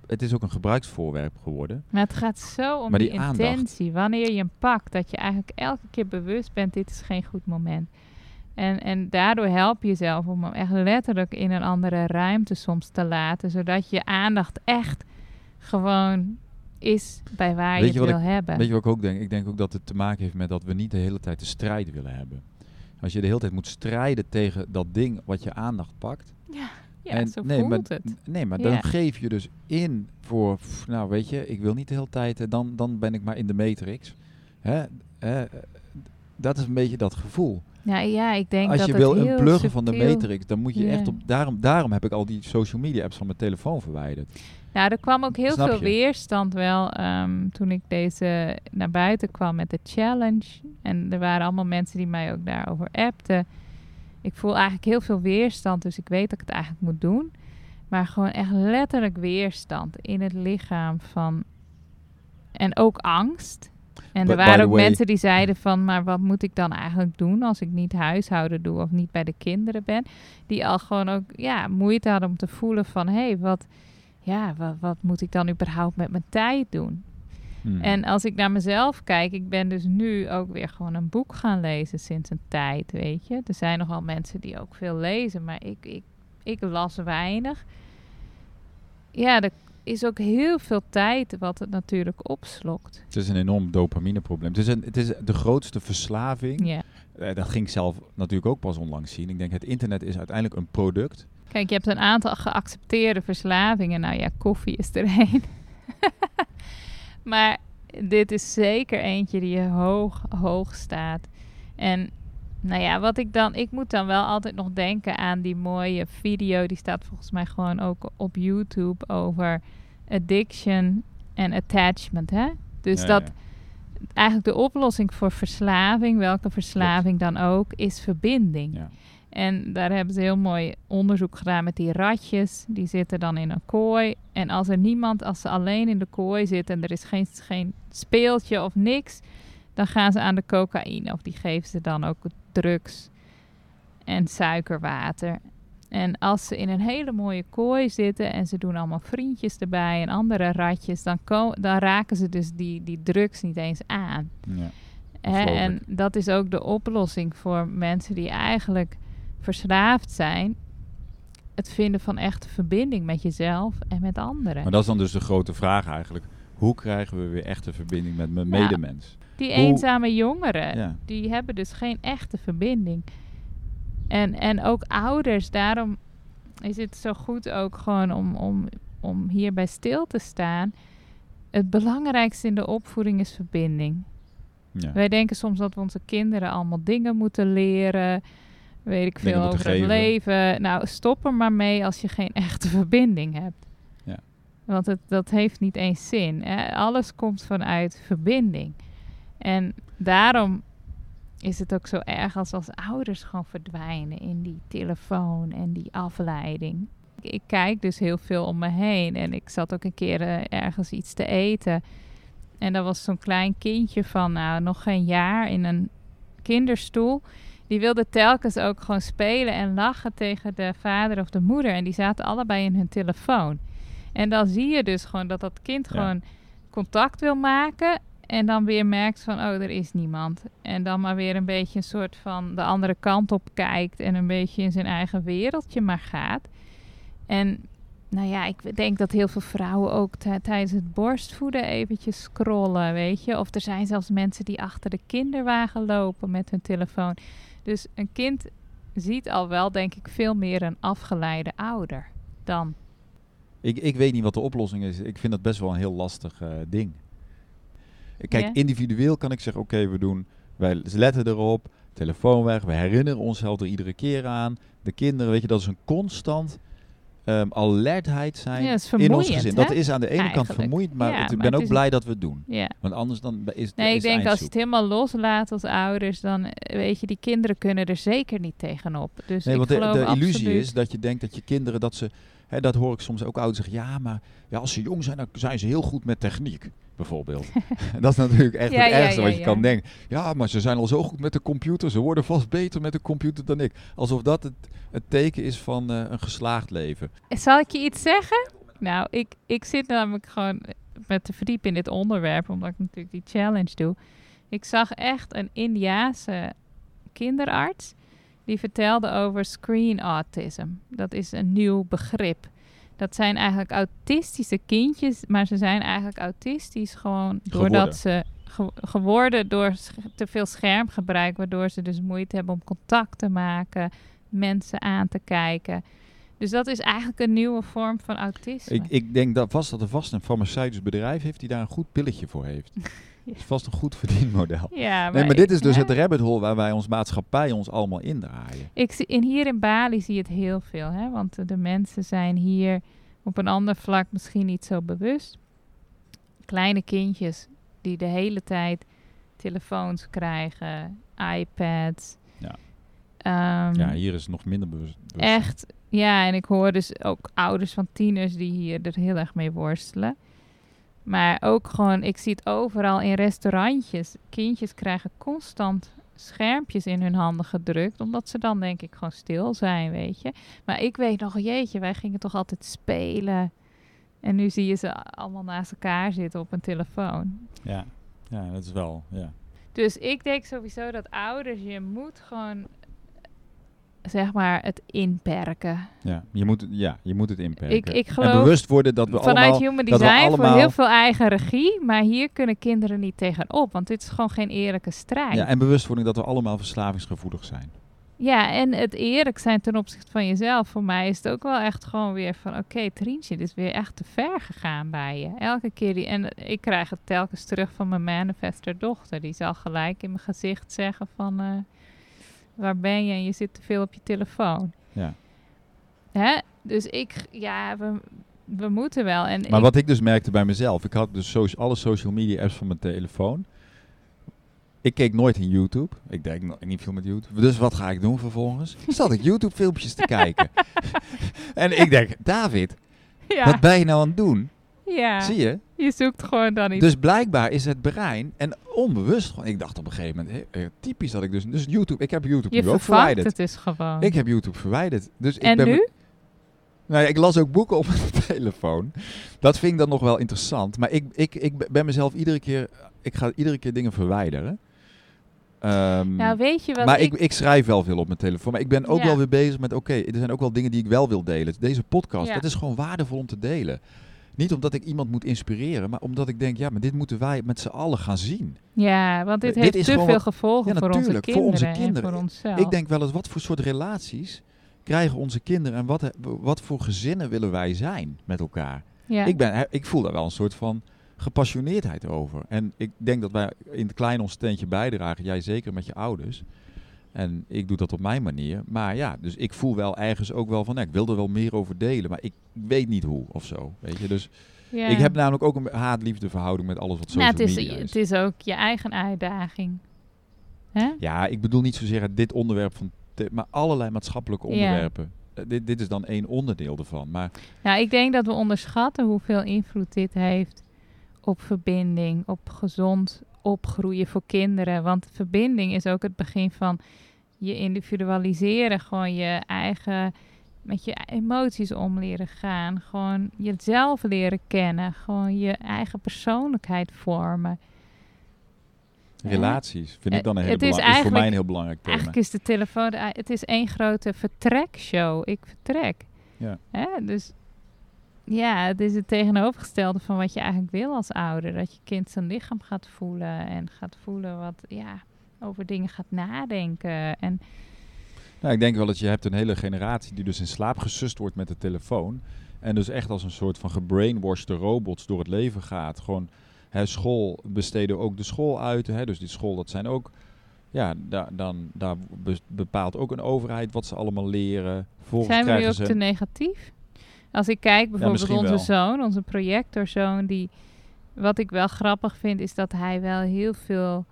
het is ook een gebruiksvoorwerp geworden. Maar het gaat zo om Maar die, intentie. Wanneer je hem pakt, dat je eigenlijk elke keer bewust bent, dit is geen goed moment. En, en daardoor help je jezelf om hem echt letterlijk in een andere ruimte soms te laten. Zodat je aandacht echt gewoon is bij waar Weet je het wil hebben. Weet je wat ik ook denk? Ik denk ook dat het te maken heeft met dat we niet de hele tijd de strijd willen hebben. Als je de hele tijd moet strijden tegen dat ding wat je aandacht pakt. ja, en zo nee, voelt maar, het. Nee, maar Ja. dan geef je dus in voor, pff, nou weet je, ik wil niet de hele tijd, eh, dan, dan ben ik maar in de matrix. Hè? Hè, eh, dat is een beetje dat gevoel. Ja, ja, ik denk Als dat je het wil heel een pluggen van de matrix, dan moet je Ja. echt op, daarom, daarom heb ik al die social media apps van mijn telefoon verwijderd. Nou, er kwam ook heel Snap veel je? weerstand wel ehm, toen ik deze naar buiten kwam met de challenge. En er waren allemaal mensen die mij ook daarover appten. Ik voel eigenlijk heel veel weerstand, dus ik weet dat ik het eigenlijk moet doen. Maar gewoon echt letterlijk weerstand in het lichaam van... En ook angst. En er waren ook way- mensen die zeiden van... maar wat moet ik dan eigenlijk doen als ik niet huishouden doe... of niet bij de kinderen ben? Die al gewoon ook ja, moeite hadden om te voelen van... hé, hey, wat, ja, wat, wat moet ik dan überhaupt met mijn tijd doen? Hmm. En als ik naar mezelf kijk, ik ben dus nu ook weer gewoon een boek gaan lezen sinds een tijd, weet je. Er zijn nogal mensen die ook veel lezen, maar ik, ik, ik las weinig. Ja, er is ook heel veel tijd wat het natuurlijk opslokt. Het is een enorm dopamineprobleem. Het is, een, het is de grootste verslaving. Ja. Eh, dat ging ik zelf natuurlijk ook pas onlangs zien. Ik denk, het internet is uiteindelijk een product. Kijk, je hebt een aantal geaccepteerde verslavingen. Nou ja, koffie is er één. [LAUGHS] maar dit is zeker eentje die hoog, hoog staat. En nou ja, wat ik dan... Ik moet dan wel altijd nog denken aan die mooie video. Die staat volgens mij gewoon ook op YouTube over addiction en attachment, hè? Dus Ja, dat ja. eigenlijk de oplossing voor verslaving, welke verslaving dan ook, is verbinding. Ja. En daar hebben ze heel mooi onderzoek gedaan met die ratjes. Die zitten dan in een kooi. En als er niemand, als ze alleen in de kooi zitten en er is geen, geen speeltje of niks, dan gaan ze aan de cocaïne. Of die geven ze dan ook drugs en suikerwater. En als ze in een hele mooie kooi zitten en ze doen allemaal vriendjes erbij en andere ratjes, dan, dan raken ze dus die, die drugs niet eens aan. Ja. Hè, en dat is ook de oplossing voor mensen die eigenlijk verslaafd zijn. Het vinden van echte verbinding met jezelf en met anderen. Maar dat is dan dus de grote vraag eigenlijk. Hoe krijgen we weer echte verbinding met mijn Nou, medemens? Die hoe- eenzame jongeren, Ja. die hebben dus geen echte verbinding. En, en ook ouders, daarom is het zo goed ook gewoon om, om, om hierbij stil te staan. Het belangrijkste in de opvoeding is verbinding. Ja. Wij denken soms dat we onze kinderen allemaal dingen moeten leren. Weet ik veel over het leven. Nou, stop er maar mee als je geen [LAUGHS] echte verbinding hebt. Ja. Want het, dat heeft niet eens zin. Hè? Alles komt vanuit verbinding. En daarom is het ook zo erg als als ouders gewoon verdwijnen in die telefoon en die afleiding. Ik, ik kijk dus heel veel om me heen en ik zat ook een keer eh, ergens iets te eten. En dat was zo'n klein kindje van nou, nog geen jaar in een kinderstoel. Die wilde telkens ook gewoon spelen en lachen tegen de vader of de moeder. En die zaten allebei in hun telefoon. En dan zie je dus gewoon dat dat kind Ja. gewoon contact wil maken. En dan weer merkt van, oh, er is niemand. En dan maar weer een beetje een soort van de andere kant op kijkt. En een beetje in zijn eigen wereldje maar gaat. En nou ja, ik denk dat heel veel vrouwen ook ti- tijdens het borstvoeden eventjes scrollen, weet je. Of er zijn zelfs mensen die achter de kinderwagen lopen met hun telefoon. Dus een kind ziet al wel, denk ik, veel meer een afgeleide ouder dan. Ik, ik weet niet wat de oplossing is. Ik vind dat best wel een heel lastig eh, ding. Kijk, individueel kan ik zeggen, oké, we doen, wij letten erop, telefoon weg, we herinneren onszelf er iedere keer aan. De kinderen, weet je, dat is een constant ehm, alertheid zijn Ja, in ons gezin. hè? Dat is aan de ene kant vermoeiend, maar Ja, het- ik maar ben het ook blij dat we het doen. Ja. Want anders dan is, Nee, is ik het denk als je het helemaal loslaat als ouders, dan eh, weet je, die kinderen kunnen er zeker niet tegenop. Dus Nee, ik want de, de illusie is dat je denkt dat je kinderen, dat ze, hè, dat hoor ik soms ook ouders zeggen, ja, maar ja, als ze jong zijn, dan zijn ze heel goed met techniek, bijvoorbeeld. [LAUGHS] dat is natuurlijk echt Ja, het ergste ja, wat je kan denken. Ja, maar ze zijn al zo goed met de computer, ze worden vast beter met de computer dan ik. Alsof dat het, het teken is van eh, een geslaagd leven. Zal ik je iets zeggen? Nou, ik, ik zit namelijk gewoon met te verdiepen in dit onderwerp, omdat ik natuurlijk die challenge doe. Ik zag echt een Indiaanse kinderarts die vertelde over screen autism. Dat is een nieuw begrip. Dat zijn eigenlijk autistische kindjes, maar ze zijn eigenlijk autistisch gewoon doordat ze ge- geworden door te veel schermgebruik, waardoor ze dus moeite hebben om contact te maken, mensen aan te kijken. Dus dat is eigenlijk een nieuwe vorm van autisme. Ik, ik denk dat vast dat er vast een farmaceutisch bedrijf heeft die daar een goed pilletje voor heeft. [LAUGHS] [LAUGHS] Dat is vast een goed verdienmodel. ja, Nee, maar dit is dus ja. het rabbit hole waar wij ons maatschappij ons allemaal indraaien. Ik zie, in hier in Bali zie je het heel veel, hè? want de, de mensen zijn hier op een ander vlak misschien niet zo bewust. Kleine kindjes die de hele tijd telefoons krijgen, iPads. Ja. Ehm, Ja, hier is het nog minder bewust. bewust. Echt, ja, en ik hoor dus ook ouders van tieners die hier er heel erg mee worstelen. Maar ook gewoon, ik zie het overal in restaurantjes. Kindjes krijgen constant schermpjes in hun handen gedrukt, omdat ze dan denk ik gewoon stil zijn, weet je. Maar ik weet nog, jeetje, wij gingen toch altijd spelen. En nu zie je ze allemaal naast elkaar zitten op een telefoon. Ja. ja, dat is wel. Ja. Dus ik denk sowieso dat ouders, je moet gewoon, zeg maar, het inperken. Ja, je moet, het- ja, je moet het inperken. Ik- ik en geloof bewust worden dat we Vanuit allemaal... Human dat we Design voor allemaal- heel veel eigen regie, maar hier kunnen kinderen niet tegenop, want dit is gewoon geen eerlijke strijd. Ja, en bewustwording dat we allemaal verslavingsgevoelig zijn. Ja, en het eerlijk zijn ten opzichte van jezelf. Voor mij is het ook wel echt gewoon weer van... Oké, Trientje, dit is weer echt te ver gegaan bij je. Elke keer die... En ik krijg het telkens terug van mijn manifester dochter. Die zal gelijk in mijn gezicht zeggen van... eh, waar ben je? En je zit te veel op je telefoon. Ja. Hè? Dus ik... Ja, we, we moeten wel. En Maar ik- wat ik dus merkte bij mezelf, ik had dus alle social media apps van mijn telefoon. Ik keek nooit in YouTube. Ik denk no- niet veel met YouTube. Dus wat ga ik doen vervolgens? Zat ik YouTube filmpjes te [LAUGHS] kijken. en ik denk, David, ja. wat ben je nou aan het doen? Ja, Zie je? je zoekt gewoon dan iets. Dus blijkbaar is het brein en onbewust gewoon. Ik dacht op een gegeven moment, eh, typisch dat ik dus, dus YouTube, ik heb YouTube je nu ook verwijderd. het dus gewoon. Ik heb YouTube verwijderd. Dus ik en ben nu? Nou ja, ik las ook boeken op [LAUGHS] mijn telefoon. Dat vind ik dan nog wel interessant. Maar ik, ik, ik ben mezelf iedere keer, ik ga iedere keer dingen verwijderen. Ehm, Nou, weet je wat maar ik... ik, ik schrijf wel veel op mijn telefoon. Maar ik ben ook Ja. wel weer bezig met, oké, er zijn ook wel dingen die ik wel wil delen. Deze podcast, Ja. dat is gewoon waardevol om te delen. Niet omdat ik iemand moet inspireren, maar omdat ik denk, ja, maar dit moeten wij met z'n allen gaan zien. Ja, want dit Dit heeft te veel gevolgen Ja, voor onze natuurlijk, voor kinderen, onze kinderen. en voor onszelf. Ik denk wel eens, wat voor soort relaties krijgen onze kinderen en wat, wat voor gezinnen willen wij zijn met elkaar? ja. Ik, ben, ik voel daar wel een soort van gepassioneerdheid over. En ik denk dat wij in het klein ons steentje bijdragen. Jij zeker met je ouders. En ik doe dat op mijn manier. Maar ja, dus ik voel wel ergens ook wel van... ja, ik wil er wel meer over delen, maar ik weet niet hoe of zo. Weet je? Dus Ja. ik heb namelijk ook een haat-liefde verhouding met alles wat social nou, het, is, media is. het is ook je eigen uitdaging. Hè? Ja, ik bedoel niet zozeer dit onderwerp van... maar allerlei maatschappelijke Ja. onderwerpen. Eh, dit, dit is dan één onderdeel ervan. Maar Nou, ik denk dat we onderschatten hoeveel invloed dit heeft op verbinding, op gezond opgroeien voor kinderen. Want verbinding is ook het begin van je individualiseren, gewoon je eigen met je emoties om leren gaan, gewoon jezelf leren kennen, gewoon je eigen persoonlijkheid vormen. Relaties vind ik dan een Eh, hele het is is voor mij een heel belangrijk thema. Eigenlijk is de telefoon, de- het is één grote vertrekshow. Ik vertrek. Ja. Hè? Dus ja, het is het tegenovergestelde van wat je eigenlijk wil als ouder. Dat je kind zijn lichaam gaat voelen en gaat voelen wat, ja, over dingen gaat nadenken. En Nou, ik denk wel dat je hebt een hele generatie die dus in slaap gesust wordt met de telefoon. En dus echt als een soort van gebrainwashed robots door het leven gaat. Gewoon, hè, school besteden ook de school uit. Hè, dus die school, dat zijn ook... Ja, da, dan, daar be- bepaalt ook een overheid wat ze allemaal leren. Vervolgens zijn we nu ook ze... te negatief? Als ik kijk bijvoorbeeld onze wel. zoon, onze projectorzoon, die... Wat ik wel grappig vind, is dat hij wel heel veel...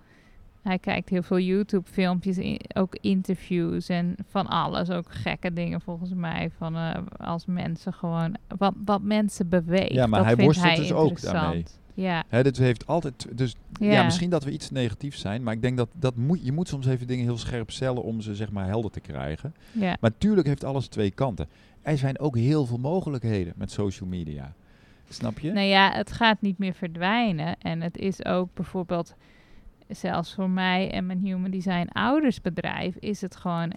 Hij kijkt heel veel YouTube-filmpjes, in- ook interviews en van alles. Ook gekke dingen volgens mij. Van eh, als mensen gewoon. Wat, wat mensen beweegt. Ja, maar dat hij vindt worstelt hij dus ook daarmee. Ja, Hè, dit heeft altijd... Dus ja. ja. misschien dat we iets negatiefs zijn. Maar ik denk dat, dat moet, je moet soms even dingen heel scherp stellen om ze zeg maar helder te krijgen. ja. Maar tuurlijk heeft alles twee kanten. Er zijn ook heel veel mogelijkheden met social media. Snap je? Nou ja, het gaat niet meer verdwijnen. En het is ook bijvoorbeeld, zelfs voor mij en mijn Human Design oudersbedrijf, is het gewoon,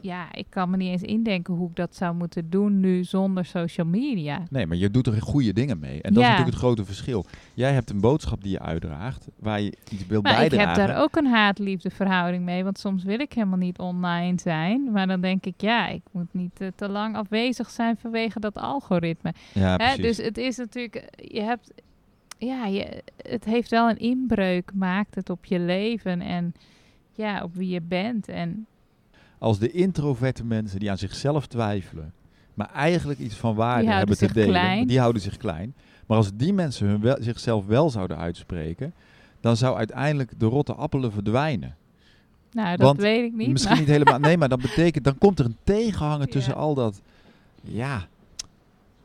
ja, ik kan me niet eens indenken hoe ik dat zou moeten doen nu zonder social media. Nee, maar je doet er goede dingen mee. En dat is natuurlijk het grote verschil. Jij hebt een boodschap die je uitdraagt, waar je iets wil Maar ik bijdragen. heb daar ook een haat-liefde verhouding mee, want soms wil ik helemaal niet online zijn. Maar dan denk ik, ja, ik moet niet eh, te lang afwezig zijn vanwege dat algoritme. Ja, Hè, dus het is natuurlijk, je hebt, ja, je, het heeft wel een inbreuk, maakt het op je leven en ja, op wie je bent. En Als de introverte mensen die aan zichzelf twijfelen, maar eigenlijk iets van waarde hebben te delen, klein. die houden zich klein. Maar als die mensen hun wel, zichzelf wel zouden uitspreken, dan zou uiteindelijk de rotte appelen verdwijnen. nou, dat Want weet ik niet. Misschien maar- niet helemaal. Nee, maar dat betekent, dan komt er een tegenhanger [LAUGHS] tussen al dat. Ja,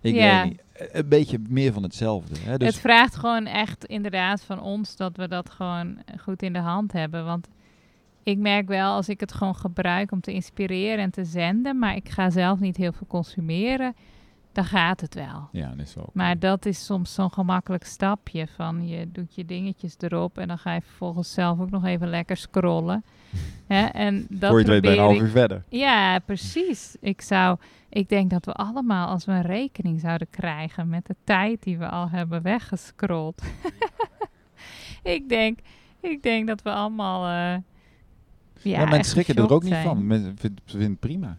ik Ja. weet niet. Een beetje meer van hetzelfde. Hè? Dus Het vraagt gewoon echt inderdaad van ons dat we dat gewoon goed in de hand hebben. Want ik merk wel als ik het gewoon gebruik om te inspireren en te zenden, maar ik ga zelf niet heel veel consumeren, dan gaat het wel. ja, dat is wel. Maar dat is soms zo'n gemakkelijk stapje van je doet je dingetjes erop en dan ga je vervolgens zelf ook nog even lekker scrollen. [LAUGHS] Hè? En dat Voor je het weet ben je een half uur verder. Ja, precies. Ik zou, ik denk dat we allemaal, als we een rekening zouden krijgen met de tijd die we al hebben weggescrolld. [LAUGHS] ik denk, ik denk dat we allemaal. eh ja, mensen schrikken er ook niet zijn. van. Mensen vinden het prima.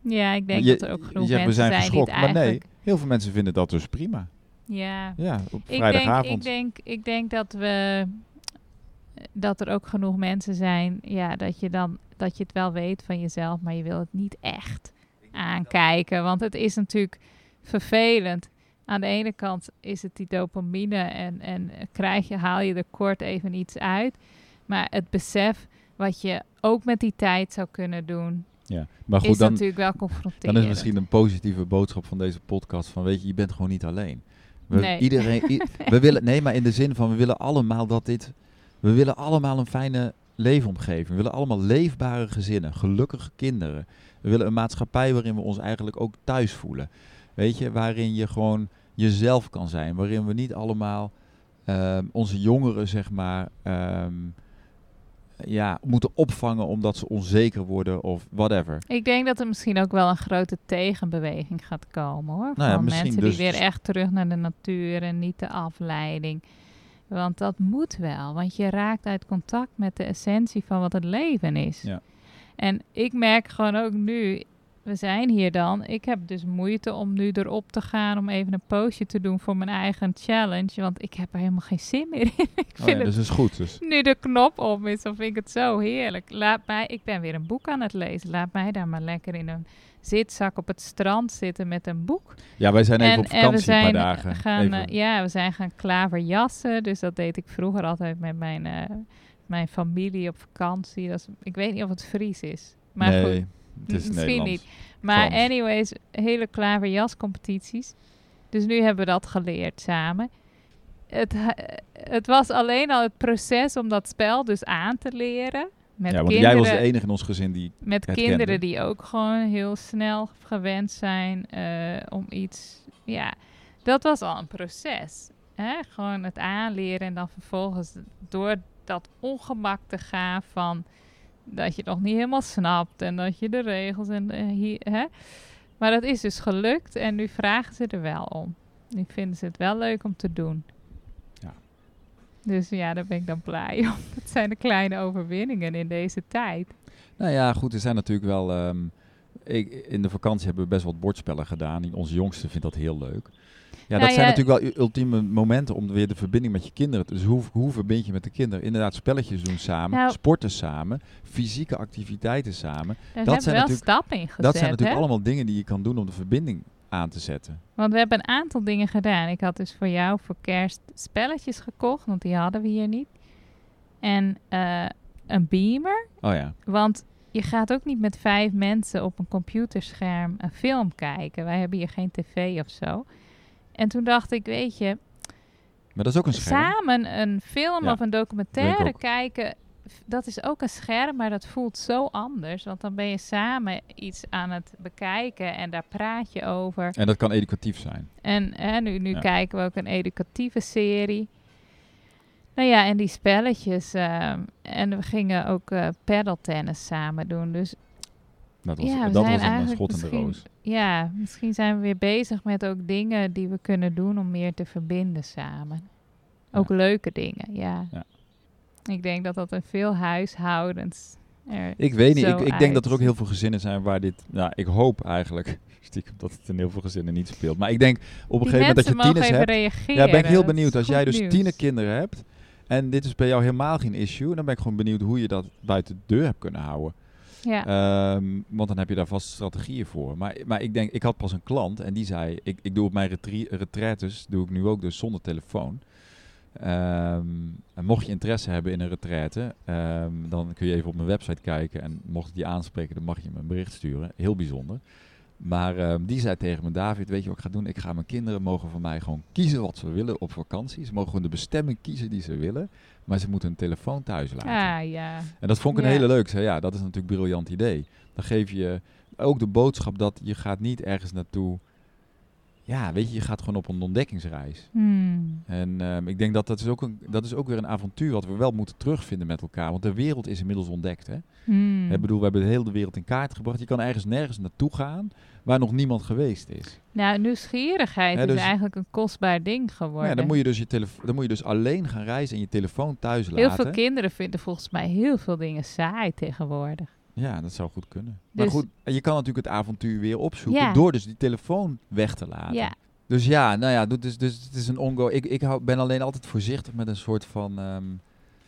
Ja, ik denk Je- dat er ook genoeg je mensen we zijn geschokt. Maar nee, heel veel mensen vinden dat dus prima. Ja, Ja, op ik denk, vrijdagavond. ik, denk, ik denk dat we dat er ook genoeg mensen zijn, ja, dat je dan dat je het wel weet van jezelf, maar je wil het niet echt aankijken, want het is natuurlijk vervelend. Aan de ene kant is het die dopamine en, en krijg je, haal je er kort even iets uit, maar het besef wat je ook met die tijd zou kunnen doen, ja. Maar goed, is dan, natuurlijk wel confronterend. dan is misschien een positieve boodschap van deze podcast van weet je, je bent gewoon niet alleen. We, Nee. Iedereen, [LAUGHS] we willen, nee, maar in de zin van we willen allemaal dat dit, we willen allemaal een fijne leefomgeving. We willen allemaal leefbare gezinnen, gelukkige kinderen. We willen een maatschappij waarin we ons eigenlijk ook thuis voelen. Weet je, waarin je gewoon jezelf kan zijn. Waarin we niet allemaal ehm, onze jongeren, zeg maar, ehm, ja, moeten opvangen omdat ze onzeker worden of whatever. Ik denk dat er misschien ook wel een grote tegenbeweging gaat komen hoor. Nou ja, van mensen dus- die weer echt terug naar de natuur en niet de afleiding. Want dat moet wel, want je raakt uit contact met de essentie van wat het leven is. Ja. En ik merk gewoon ook nu, we zijn hier dan. Ik heb dus moeite om nu erop te gaan om even een postje te doen voor mijn eigen challenge. Want ik heb er helemaal geen zin meer in. [LAUGHS] ik Oh vind het dus is goed. Dus. nu de knop om is, dan vind ik het zo heerlijk. Laat mij, ik ben weer een boek aan het lezen. Laat mij daar maar lekker in een zitzak op het strand zitten met een boek. Ja, wij zijn even en, op en we vakantie zijn een paar dagen. gaan, eh, ja, we zijn gaan klaverjassen. Dus dat deed ik vroeger altijd met mijn, eh, mijn familie op vakantie. Dat is, ik weet niet of het Fries is. Maar nee, goed, het is misschien niet. Maar Frans. anyways, hele klaverjascompetities. Dus nu hebben we dat geleerd samen. Het, het was alleen al het proces om dat spel dus aan te leren. Met ja, want kinderen, jij was de enige in ons gezin die... met kinderen kende. die ook gewoon heel snel gewend zijn eh, om iets. Ja, dat was al een proces. Hè? Gewoon het aanleren en dan vervolgens door dat ongemak te gaan van dat je het nog niet helemaal snapt en dat je de regels en hier, hè? Maar dat is dus gelukt en nu vragen ze er wel om. Nu vinden ze het wel leuk om te doen. Ja. Dus ja, daar ben ik dan blij om. [LAUGHS] Dat zijn de kleine overwinningen in deze tijd. Nou ja, goed, er zijn natuurlijk wel... ehm, ik, in de vakantie hebben we best wat bordspellen gedaan. Onze jongste vindt dat heel leuk. Ja, Nou dat zijn natuurlijk wel ultieme momenten om weer de verbinding met je kinderen... Dus hoe, hoe verbind je met de kinderen? Inderdaad, spelletjes doen samen, Nou- sporten samen, fysieke activiteiten samen. Daar Dat zijn wel natuurlijk- stappen in gezet. dat zijn natuurlijk hè? allemaal dingen die je kan doen om de verbinding aan te zetten. Want we hebben een aantal dingen gedaan. Ik had dus voor jou voor kerst spelletjes gekocht, want die hadden we hier niet. En eh, een beamer. Oh ja, Want je gaat ook niet met vijf mensen op een computerscherm een film kijken. Wij hebben hier geen tv of zo. En toen dacht ik, weet je, maar dat is ook een scherm. samen een film Ja, of een documentaire kijken, dat is ook een scherm, maar dat voelt zo anders. Want dan ben je samen iets aan het bekijken en daar praat je over. En dat kan educatief zijn. En hè, nu, nu Ja. kijken we ook een educatieve serie. Nou ja, en die spelletjes. ehm, en we gingen ook eh paddeltennis samen doen. Dus Dat was, ja, we dat zijn was een eigenlijk schot in de roos. Ja, misschien zijn we weer bezig met ook dingen die we kunnen doen om meer te verbinden samen. Ook leuke dingen, ja. Ja. Ik denk dat dat in veel huishoudens er Ik weet niet. Ik, ik denk dat er ook heel veel gezinnen zijn waar dit. Nou, ik hoop eigenlijk [LAUGHS] stiekem dat het in heel veel gezinnen niet speelt. Maar ik denk op een Die gegeven moment dat je tieners hebt. reageren. Ja, ben ik heel benieuwd. Als jij dus nieuws. tienerkinderen hebt. En dit is bij jou helemaal geen issue. Dan ben ik gewoon benieuwd hoe je dat buiten de deur hebt kunnen houden. Ja. Ehm, want dan heb je daar vast strategieën voor. Maar, maar ik denk, ik had pas een klant en die zei: Ik, ik doe op mijn retraites, doe ik nu ook dus zonder telefoon. Ehm, en mocht je interesse hebben in een retraite, ehm, dan kun je even op mijn website kijken. En mocht ik die aanspreken, dan mag je me een bericht sturen. Heel bijzonder. Maar ehm, die zei tegen me, David, weet je wat ik ga doen? Ik ga mijn kinderen mogen van mij gewoon kiezen wat ze willen op vakantie. Ze mogen gewoon de bestemming kiezen die ze willen. Maar ze moeten hun telefoon thuis laten. Ah, ja. En dat vond ik een Ja. hele leuk. Ik zei, ja, dat is natuurlijk een briljant idee. Dan geef je ook de boodschap dat je gaat niet ergens naartoe... Ja, weet je, je gaat gewoon op een ontdekkingsreis. Hmm. En ehm, ik denk dat dat is, ook een, dat is ook weer een avontuur wat we wel moeten terugvinden met elkaar. Want de wereld is inmiddels ontdekt, hè. Hmm. Ik bedoel, we hebben de hele wereld in kaart gebracht. Je kan ergens nergens naartoe gaan waar nog niemand geweest is. Nou, nieuwsgierigheid is dus- eigenlijk een kostbaar ding geworden. Ja, dan, moet je dus je dan moet je dus alleen gaan reizen en je telefoon thuis Heel laten. veel kinderen vinden volgens mij heel veel dingen saai tegenwoordig. Ja, dat zou goed kunnen. Maar Dus- goed, je kan natuurlijk het avontuur weer opzoeken Ja. door dus die telefoon weg te laten. Ja, Dus ja, nou ja, dus, dus het is een ongo. Ik, ik hou, ben alleen altijd voorzichtig met een soort van. ehm,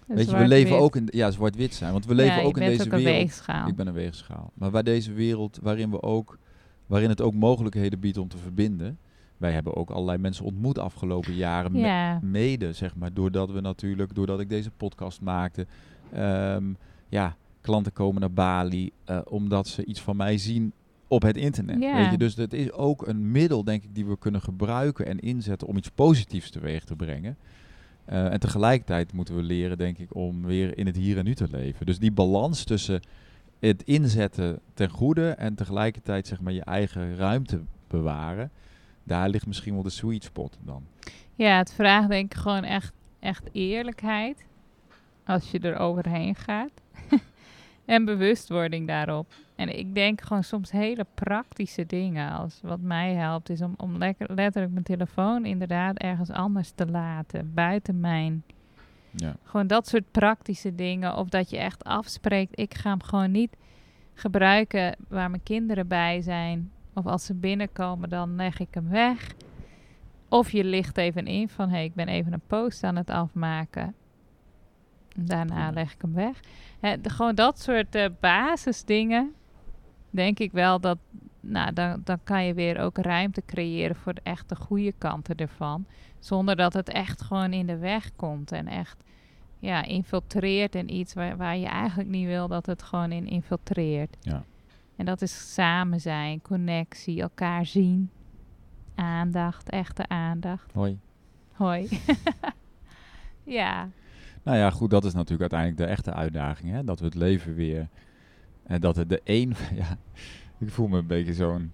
weet je, we leven ook in. Ja, zwart-wit zijn. Want we leven ja, ook in deze ook een wereld. weegschaal. Ik ben een weegschaal. Maar waar deze wereld, waarin we ook. waarin het ook mogelijkheden biedt om te verbinden. Wij hebben ook allerlei mensen ontmoet afgelopen jaren. me- ja, mede, zeg maar, doordat we natuurlijk, doordat ik deze podcast maakte, ehm, ja, klanten komen naar Bali, eh, omdat ze iets van mij zien op het internet. Weet je? Dus dat is ook een middel, denk ik, die we kunnen gebruiken en inzetten om iets positiefs teweeg te brengen. Eh, en tegelijkertijd moeten we leren, denk ik, om weer in het hier en nu te leven. Dus die balans tussen het inzetten ten goede en tegelijkertijd zeg maar je eigen ruimte bewaren, daar ligt misschien wel de sweet spot dan. Ja, het vraagt denk ik gewoon echt, echt eerlijkheid. Als je er overheen gaat. [LAUGHS] en bewustwording daarop. En ik denk gewoon soms hele praktische dingen. Als wat mij helpt is om, om lekker, letterlijk mijn telefoon inderdaad ergens anders te laten. Buiten mijn. Ja. Gewoon dat soort praktische dingen. Of dat je echt afspreekt. Ik ga hem gewoon niet gebruiken waar mijn kinderen bij zijn. Of als ze binnenkomen, dan leg ik hem weg. Of je ligt even in van, hé, hey, ik ben even een post aan het afmaken. Daarna leg ik hem weg. De- gewoon dat soort eh, basisdingen. Denk ik wel dat, nou, dan, dan kan je weer ook ruimte creëren voor de echte goede kanten ervan. Zonder dat het echt gewoon in de weg komt en echt ja, infiltreert in iets waar, waar je eigenlijk niet wil dat het gewoon in infiltreert. Ja. En dat is samen zijn, connectie, elkaar zien, aandacht, echte aandacht. Hoi. Hoi. [LAUGHS] ja, Nou ja, goed, dat is natuurlijk uiteindelijk de echte uitdaging. Hè? Dat we het leven weer. En dat het de een. [LAUGHS] Ja, ik voel me een beetje zo'n.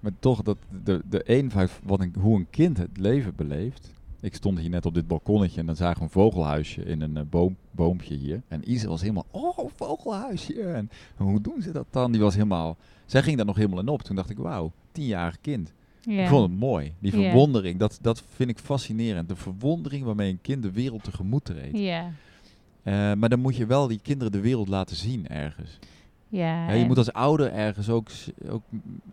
Maar toch, dat de, de eenvoud wat een, hoe een kind het leven beleeft. Ik stond hier net op dit balkonnetje en dan zagen we een vogelhuisje in een eh, boom, boompje hier. En Isa was helemaal, oh, vogelhuisje. En hoe doen ze dat dan? Die was helemaal, zij ging daar nog helemaal in op. Toen dacht ik, wauw, tienjarig kind. Ik vond het mooi. Die verwondering, dat, dat vind ik fascinerend. De verwondering waarmee een kind de wereld tegemoet treedt. Ja, Eh, maar dan moet je wel die kinderen de wereld laten zien ergens. ja. Ja, je moet als ouder ergens ook, ook...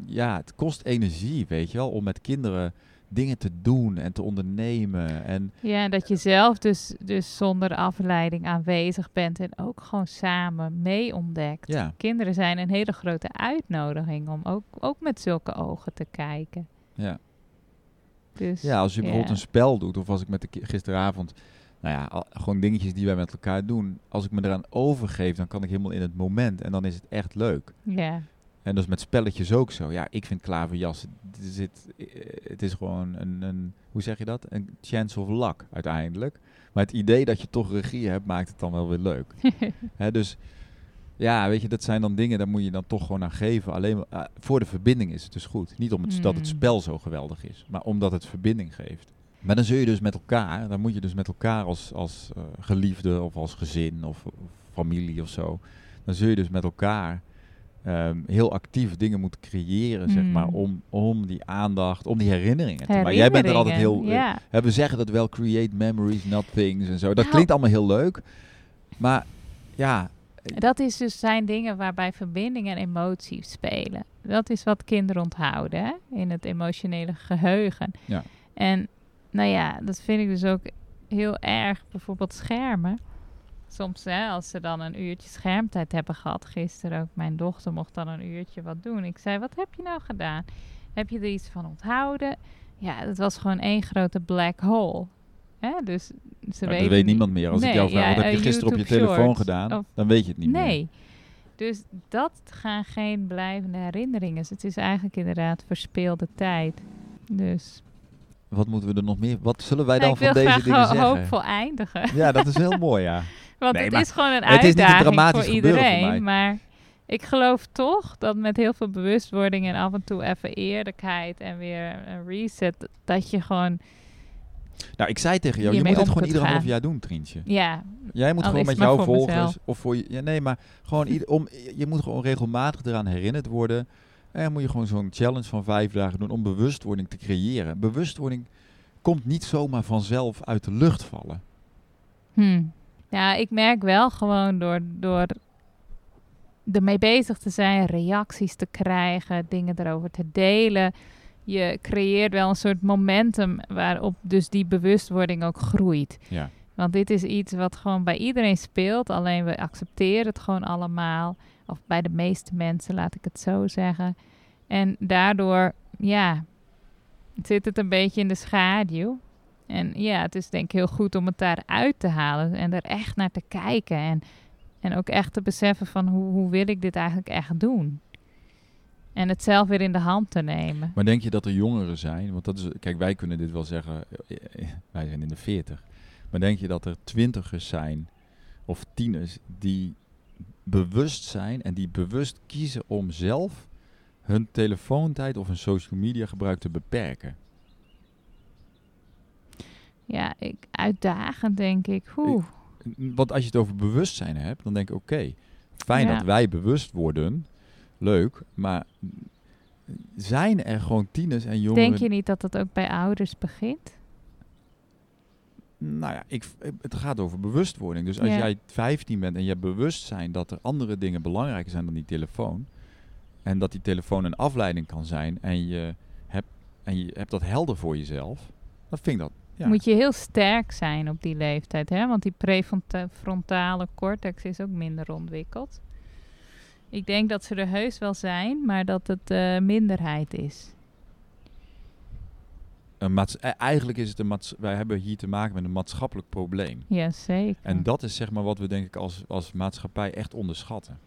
Ja, het kost energie, weet je wel, om met kinderen dingen te doen en te ondernemen. En Ja, en dat je zelf dus, dus zonder afleiding aanwezig bent en ook gewoon samen mee ontdekt. ja, Kinderen zijn een hele grote uitnodiging om ook, ook met zulke ogen te kijken. Ja. Dus, ja, als je bijvoorbeeld een spel doet, of als ik met de gisteravond... Nou ja, al- gewoon dingetjes die wij met elkaar doen. Als ik me eraan overgeef, dan kan ik helemaal in het moment. En dan is het echt leuk. Ja, En is met spelletjes ook zo. Ja, ik vind klaverjas, het is, het, het is gewoon een, een, hoe zeg je dat? Een chance of luck uiteindelijk. Maar het idee dat je toch regie hebt, maakt het dan wel weer leuk. [LAUGHS] Hè, dus ja, weet je, dat zijn dan dingen, daar moet je dan toch gewoon aan geven. Alleen maar, ah, voor de verbinding is het dus goed. Niet om het, dat het Mm. spel zo geweldig is, maar omdat het verbinding geeft. Maar dan zul je dus met elkaar, dan moet je dus met elkaar als, als eh, geliefde of als gezin of, of familie of zo. Dan zul je dus met elkaar ehm, heel actief dingen moeten creëren, zeg maar, om, om die aandacht, om die herinneringen maken. Jij bent er altijd heel... Eh, we zeggen dat wel, create memories, not things en zo. Dat Nou- klinkt allemaal heel leuk. Maar ja, dat is dus zijn dingen waarbij verbinding en emotie spelen. Dat is wat kinderen onthouden hè? in het emotionele geheugen. Ja. En nou ja, dat vind ik dus ook heel erg. Bijvoorbeeld schermen. Soms hè, als ze dan een uurtje schermtijd hebben gehad. Gisteren ook mijn dochter mocht dan een uurtje wat doen. Ik zei, wat heb je nou gedaan? Heb je er iets van onthouden? Ja, het was gewoon één grote black hole. Hè? Dus ze Nou, weten dat weet niet- niemand meer. Als ik Nee, jou vraag, ja, wat heb je gisteren op je telefoon gedaan? of- dan weet je het niet meer. Nee. Dus dat gaan geen blijvende herinneringen. Dus het is eigenlijk inderdaad verspeelde tijd. Dus Wat moeten we er nog meer... Wat zullen wij Nou, dan van deze dingen ho- zeggen? hoopvol eindigen. Ja, dat is heel [LAUGHS] mooi, ja. Want Nee, het maar is gewoon een het is niet een uitdaging dramatisch voor voor iedereen. mij. maar ik geloof toch dat met heel veel bewustwording en af en toe even eerlijkheid en weer een reset, dat je gewoon, Nou, ik zei tegen jou, je moet het om gewoon ieder half jaar doen, Trientje. ja, Jij moet Al gewoon met jouw volgers... mezelf. Of voor je, ja, nee, maar gewoon ieder, om, je moet gewoon regelmatig eraan herinnerd worden. En dan moet je gewoon zo'n challenge van vijf dagen doen om bewustwording te creëren. Bewustwording komt niet zomaar vanzelf uit de lucht vallen. Hm. Ja, ik merk wel gewoon door, door ermee bezig te zijn, reacties te krijgen, dingen erover te delen. Je creëert wel een soort momentum waarop dus die bewustwording ook groeit. Ja. Want dit is iets wat gewoon bij iedereen speelt, alleen we accepteren het gewoon allemaal. Of bij de meeste mensen, laat ik het zo zeggen. En daardoor, ja, zit het een beetje in de schaduw. En ja, het is denk ik heel goed om het daaruit te halen en er echt naar te kijken. En, en ook echt te beseffen van hoe, hoe wil ik dit eigenlijk echt doen. En het zelf weer in de hand te nemen. Maar denk je dat er jongeren zijn? Want dat is, kijk, wij kunnen dit wel zeggen, eh, wij zijn in de 40. Maar denk je dat er twintigers zijn of tieners die bewust zijn en die bewust kiezen om zelf hun telefoontijd of hun social media gebruik te beperken? Ja, ik, uitdagend denk ik. Oeh. Want als je het over bewustzijn hebt, dan denk ik oké, fijn Ja. dat wij bewust worden, leuk, maar zijn er gewoon tieners en jongeren? Denk je niet dat dat ook bij ouders begint? Nou ja, ik, het gaat over bewustwording. Dus als Ja. jij 15 bent en je hebt bewustzijn dat er andere dingen belangrijker zijn dan die telefoon. En dat die telefoon een afleiding kan zijn en je hebt, en je hebt dat helder voor jezelf. Dan vind ik dat. Ja. Moet je heel sterk zijn op die leeftijd, hè? Want die prefrontale cortex is ook minder ontwikkeld. Ik denk dat ze er heus wel zijn, maar dat het eh, minderheid is. Een maats- e- eigenlijk is het een maats- wij hebben hier te maken met een maatschappelijk probleem. Ja, zeker. En dat is zeg maar wat we denk ik als, als maatschappij echt onderschatten.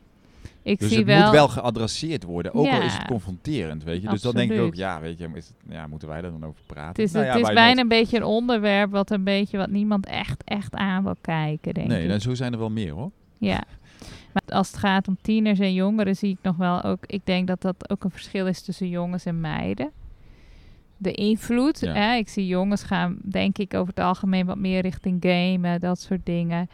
ik Dus zie het wel. moet wel geadresseerd worden, ook al is het confronterend, weet je. Dus dan denk ik ook, ja, weet je, is het, ja, moeten wij daar dan over praten? het is, Nou het ja, is bijna een beetje een onderwerp wat een beetje wat niemand echt, echt aan wil kijken, denk Nee, ik. en zo zijn er wel meer hoor. Ja. Maar als het gaat om tieners en jongeren, zie ik nog wel ook. Ik denk dat dat ook een verschil is tussen jongens en meiden. De invloed. Ja. Hè? Ik zie jongens gaan, denk ik, over het algemeen wat meer richting gamen, dat soort dingen.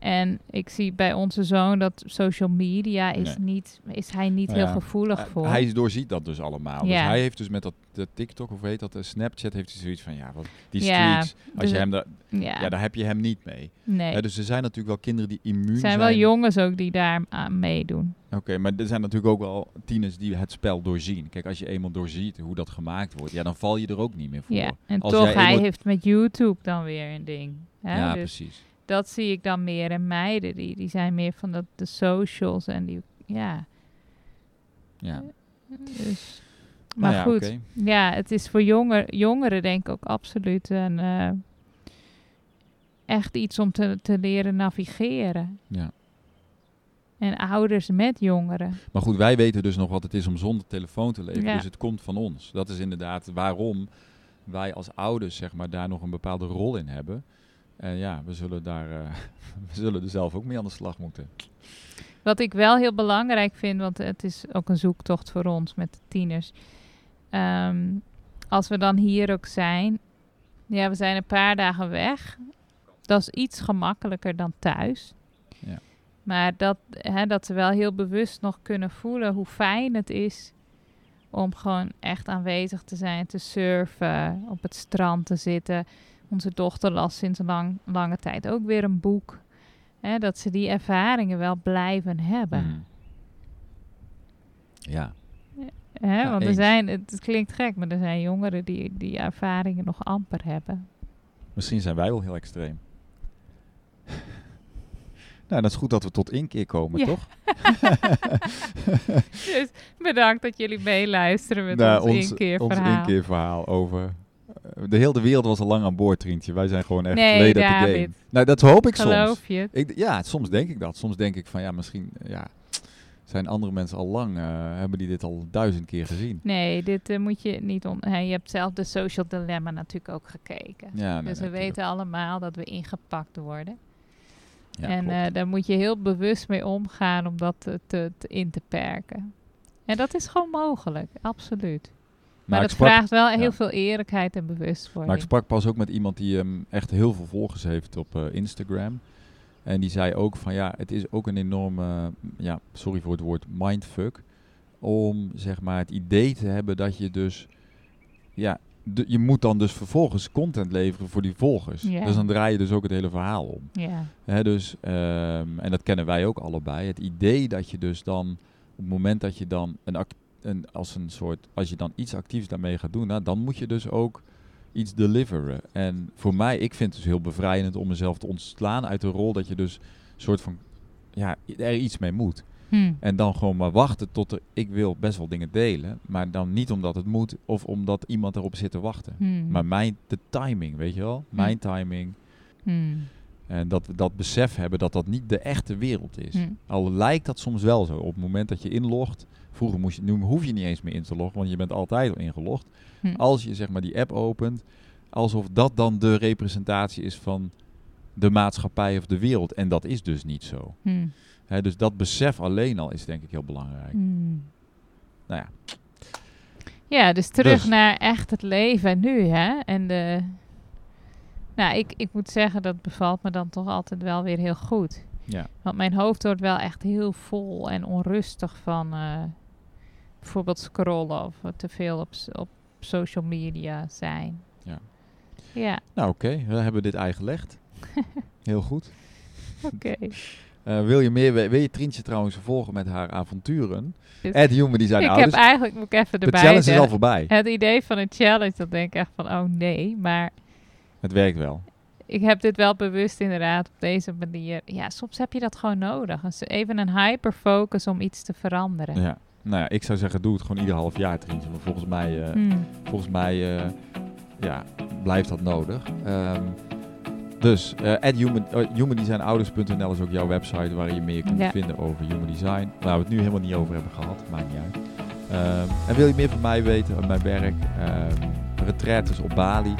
En ik zie bij onze zoon dat social media is, Nee. niet, is hij niet Nou heel ja, gevoelig Uh, voor. hij doorziet dat dus allemaal. Dus Ja. hij heeft dus met dat de TikTok, of weet dat, de Snapchat, heeft hij zoiets van, ja, wat, die Ja, streaks, als dus je hem daar, ja, ja, daar heb je hem niet mee. nee. Dus er zijn natuurlijk wel kinderen die immuun er zijn. zijn wel jongens ook die daar aan meedoen. Oké, maar er zijn natuurlijk ook wel tieners die het spel doorzien. Kijk, als je eenmaal doorziet hoe dat gemaakt wordt, ja, dan val je er ook niet meer voor. Ja, en Als toch, jij hij heeft met YouTube dan weer een ding. Hè? ja, dus precies. Dat zie ik dan meer. En meiden, die, die zijn meer van dat, de socials en die, ja. Ja. Dus. Nou Maar ja, goed, ja, het is voor jonger, jongeren denk ik ook absoluut een, eh, echt iets om te, te leren navigeren. Ja. En ouders met jongeren. Maar goed, wij weten dus nog wat het is om zonder telefoon te leven. Ja. Dus het komt van ons. Dat is inderdaad waarom wij als ouders zeg maar, daar nog een bepaalde rol in hebben. En ja, we zullen, daar, eh, [LAUGHS] we zullen er zelf ook mee aan de slag moeten. Wat ik wel heel belangrijk vind, want het is ook een zoektocht voor ons met de tieners. Ehm, als we dan hier ook zijn, ja, we zijn een paar dagen weg. Dat is iets gemakkelijker dan thuis. Ja. Maar dat, hè, dat ze wel heel bewust nog kunnen voelen hoe fijn het is om gewoon echt aanwezig te zijn, te surfen, op het strand te zitten. Onze dochter las sinds een lang, lange tijd ook weer een boek. Hè, dat ze die ervaringen wel blijven hebben. Mhm. Ja, Hè? Ja, Want er zijn, het klinkt gek, maar er zijn jongeren die die ervaringen nog amper hebben. misschien zijn wij wel heel extreem. [LAUGHS] nou, dat is goed dat we tot inkeer komen, Ja. toch? [LAUGHS] Dus bedankt dat jullie meeluisteren met Nou, ons, ons inkeerverhaal. Ons inkeerverhaal over... De hele wereld was al lang aan boord, Trientje. Wij zijn gewoon echt Nee, at the David. game. Nou, dat hoop ik soms. Je? Ik, ja, soms denk ik dat. Soms denk ik van ja, misschien ja, zijn andere mensen al lang, eh, hebben die dit al duizend keer gezien. Nee, dit eh, moet je niet... On je hebt zelf de social dilemma natuurlijk ook gekeken. Ja, nee, dus we natuurlijk. weten allemaal dat we ingepakt worden. Ja, en eh, daar moet je heel bewust mee omgaan om dat te, te in te perken. En dat is gewoon mogelijk, absoluut. Maar, ik dat sprak, vraagt wel heel ja. veel eerlijkheid en bewustwording. maar ik sprak pas ook met iemand die ehm, echt heel veel volgers heeft op eh, Instagram. En die zei ook van ja, het is ook een enorme, ja, sorry voor het woord, mindfuck. Om zeg maar het idee te hebben dat je dus, ja, de- je moet dan dus vervolgens content leveren voor die volgers. Dus dan draai je dus ook het hele verhaal om. Ja. Hè, dus, ehm, en dat kennen wij ook allebei. Het idee dat je dus dan, op het moment dat je dan een, act- een, als een soort, als je dan iets actiefs daarmee gaat doen, nou, dan moet je dus ook iets deliveren. En voor mij, ik vind het dus heel bevrijdend om mezelf te ontslaan uit de rol dat je dus een soort van, ja, er iets mee moet. Hm. En dan gewoon maar wachten tot er, ik wil best wel dingen delen, maar dan niet omdat het moet of omdat iemand erop zit te wachten. Hm. Maar mijn, de timing, weet je wel? Mijn timing. Hm. En dat we dat besef hebben dat dat niet de echte wereld is. Hm. Al lijkt dat soms wel zo. Op het moment dat je inlogt, vroeger moest je, nu hoef je niet eens meer in te loggen, want je bent altijd al ingelogd. Hm. Als je zeg maar die app opent, alsof dat dan de representatie is van de maatschappij of de wereld. En dat is dus niet zo. Hm. Hè, dus dat besef alleen al is denk ik heel belangrijk. Nou ja, Ja, dus terug Dus. naar echt het leven nu, hè? En de... Nou, ik, ik moet zeggen, dat bevalt me dan toch altijd wel weer heel goed. ja. Want mijn hoofd wordt wel echt heel vol en onrustig van eh, bijvoorbeeld scrollen of te veel op, op social media zijn. Ja. Ja, Nou oké, we hebben dit uitgelegd. [LAUGHS] Heel goed. oké. Eh, wil je meer wil je Trientje trouwens volgen met haar avonturen? Dus Ed Human die zijn ik ouders. heb eigenlijk, moet ik even de erbij challenge is al voorbij. Het idee van een challenge, dat denk ik echt van, oh nee. Maar Het werkt wel. ik heb dit wel bewust inderdaad op deze manier. Ja, soms heb je dat gewoon nodig. Even een hyperfocus om iets te veranderen. Ja. Nou ja, ik zou zeggen, doe het gewoon ieder half jaar, Trientje. Want volgens mij, eh, Hmm. volgens mij eh, ja, blijft dat nodig. Ehm, dus, eh at human, uh, humandesignouders.nl is ook jouw website waar je meer kunt Ja. vinden over human design. Waar we het nu helemaal niet over hebben gehad, maakt niet uit. Ehm, en wil je meer van mij weten, van mijn werk, um, retraites op Bali,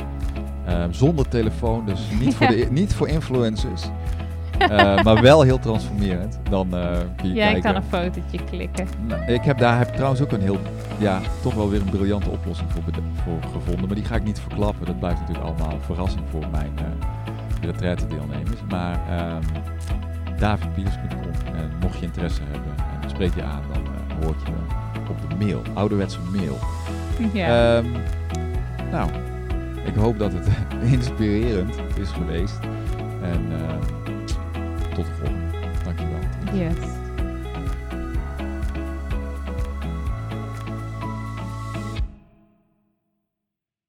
ehm, zonder telefoon, dus [LAUGHS] niet, voor, de, niet voor influencers, [LAUGHS] eh, maar wel heel transformerend. Dan eh, kun je Jij kijken. kan een fotootje klikken. Nou, ik heb daar heb ik trouwens ook een heel, ja, toch wel weer een briljante oplossing voor, voor gevonden. Maar die ga ik niet verklappen. Dat blijft natuurlijk allemaal een verrassing voor mijn uh, retraite deelnemers. Maar um, davidpieters.com. En mocht je interesse hebben en het spreekt je aan, dan uh, hoor ik je op de mail. Ouderwetse mail. Ja. Um, nou, ik hoop dat het [LAUGHS] inspirerend is geweest. En uh, tot de volgende. Dankjewel. Yes.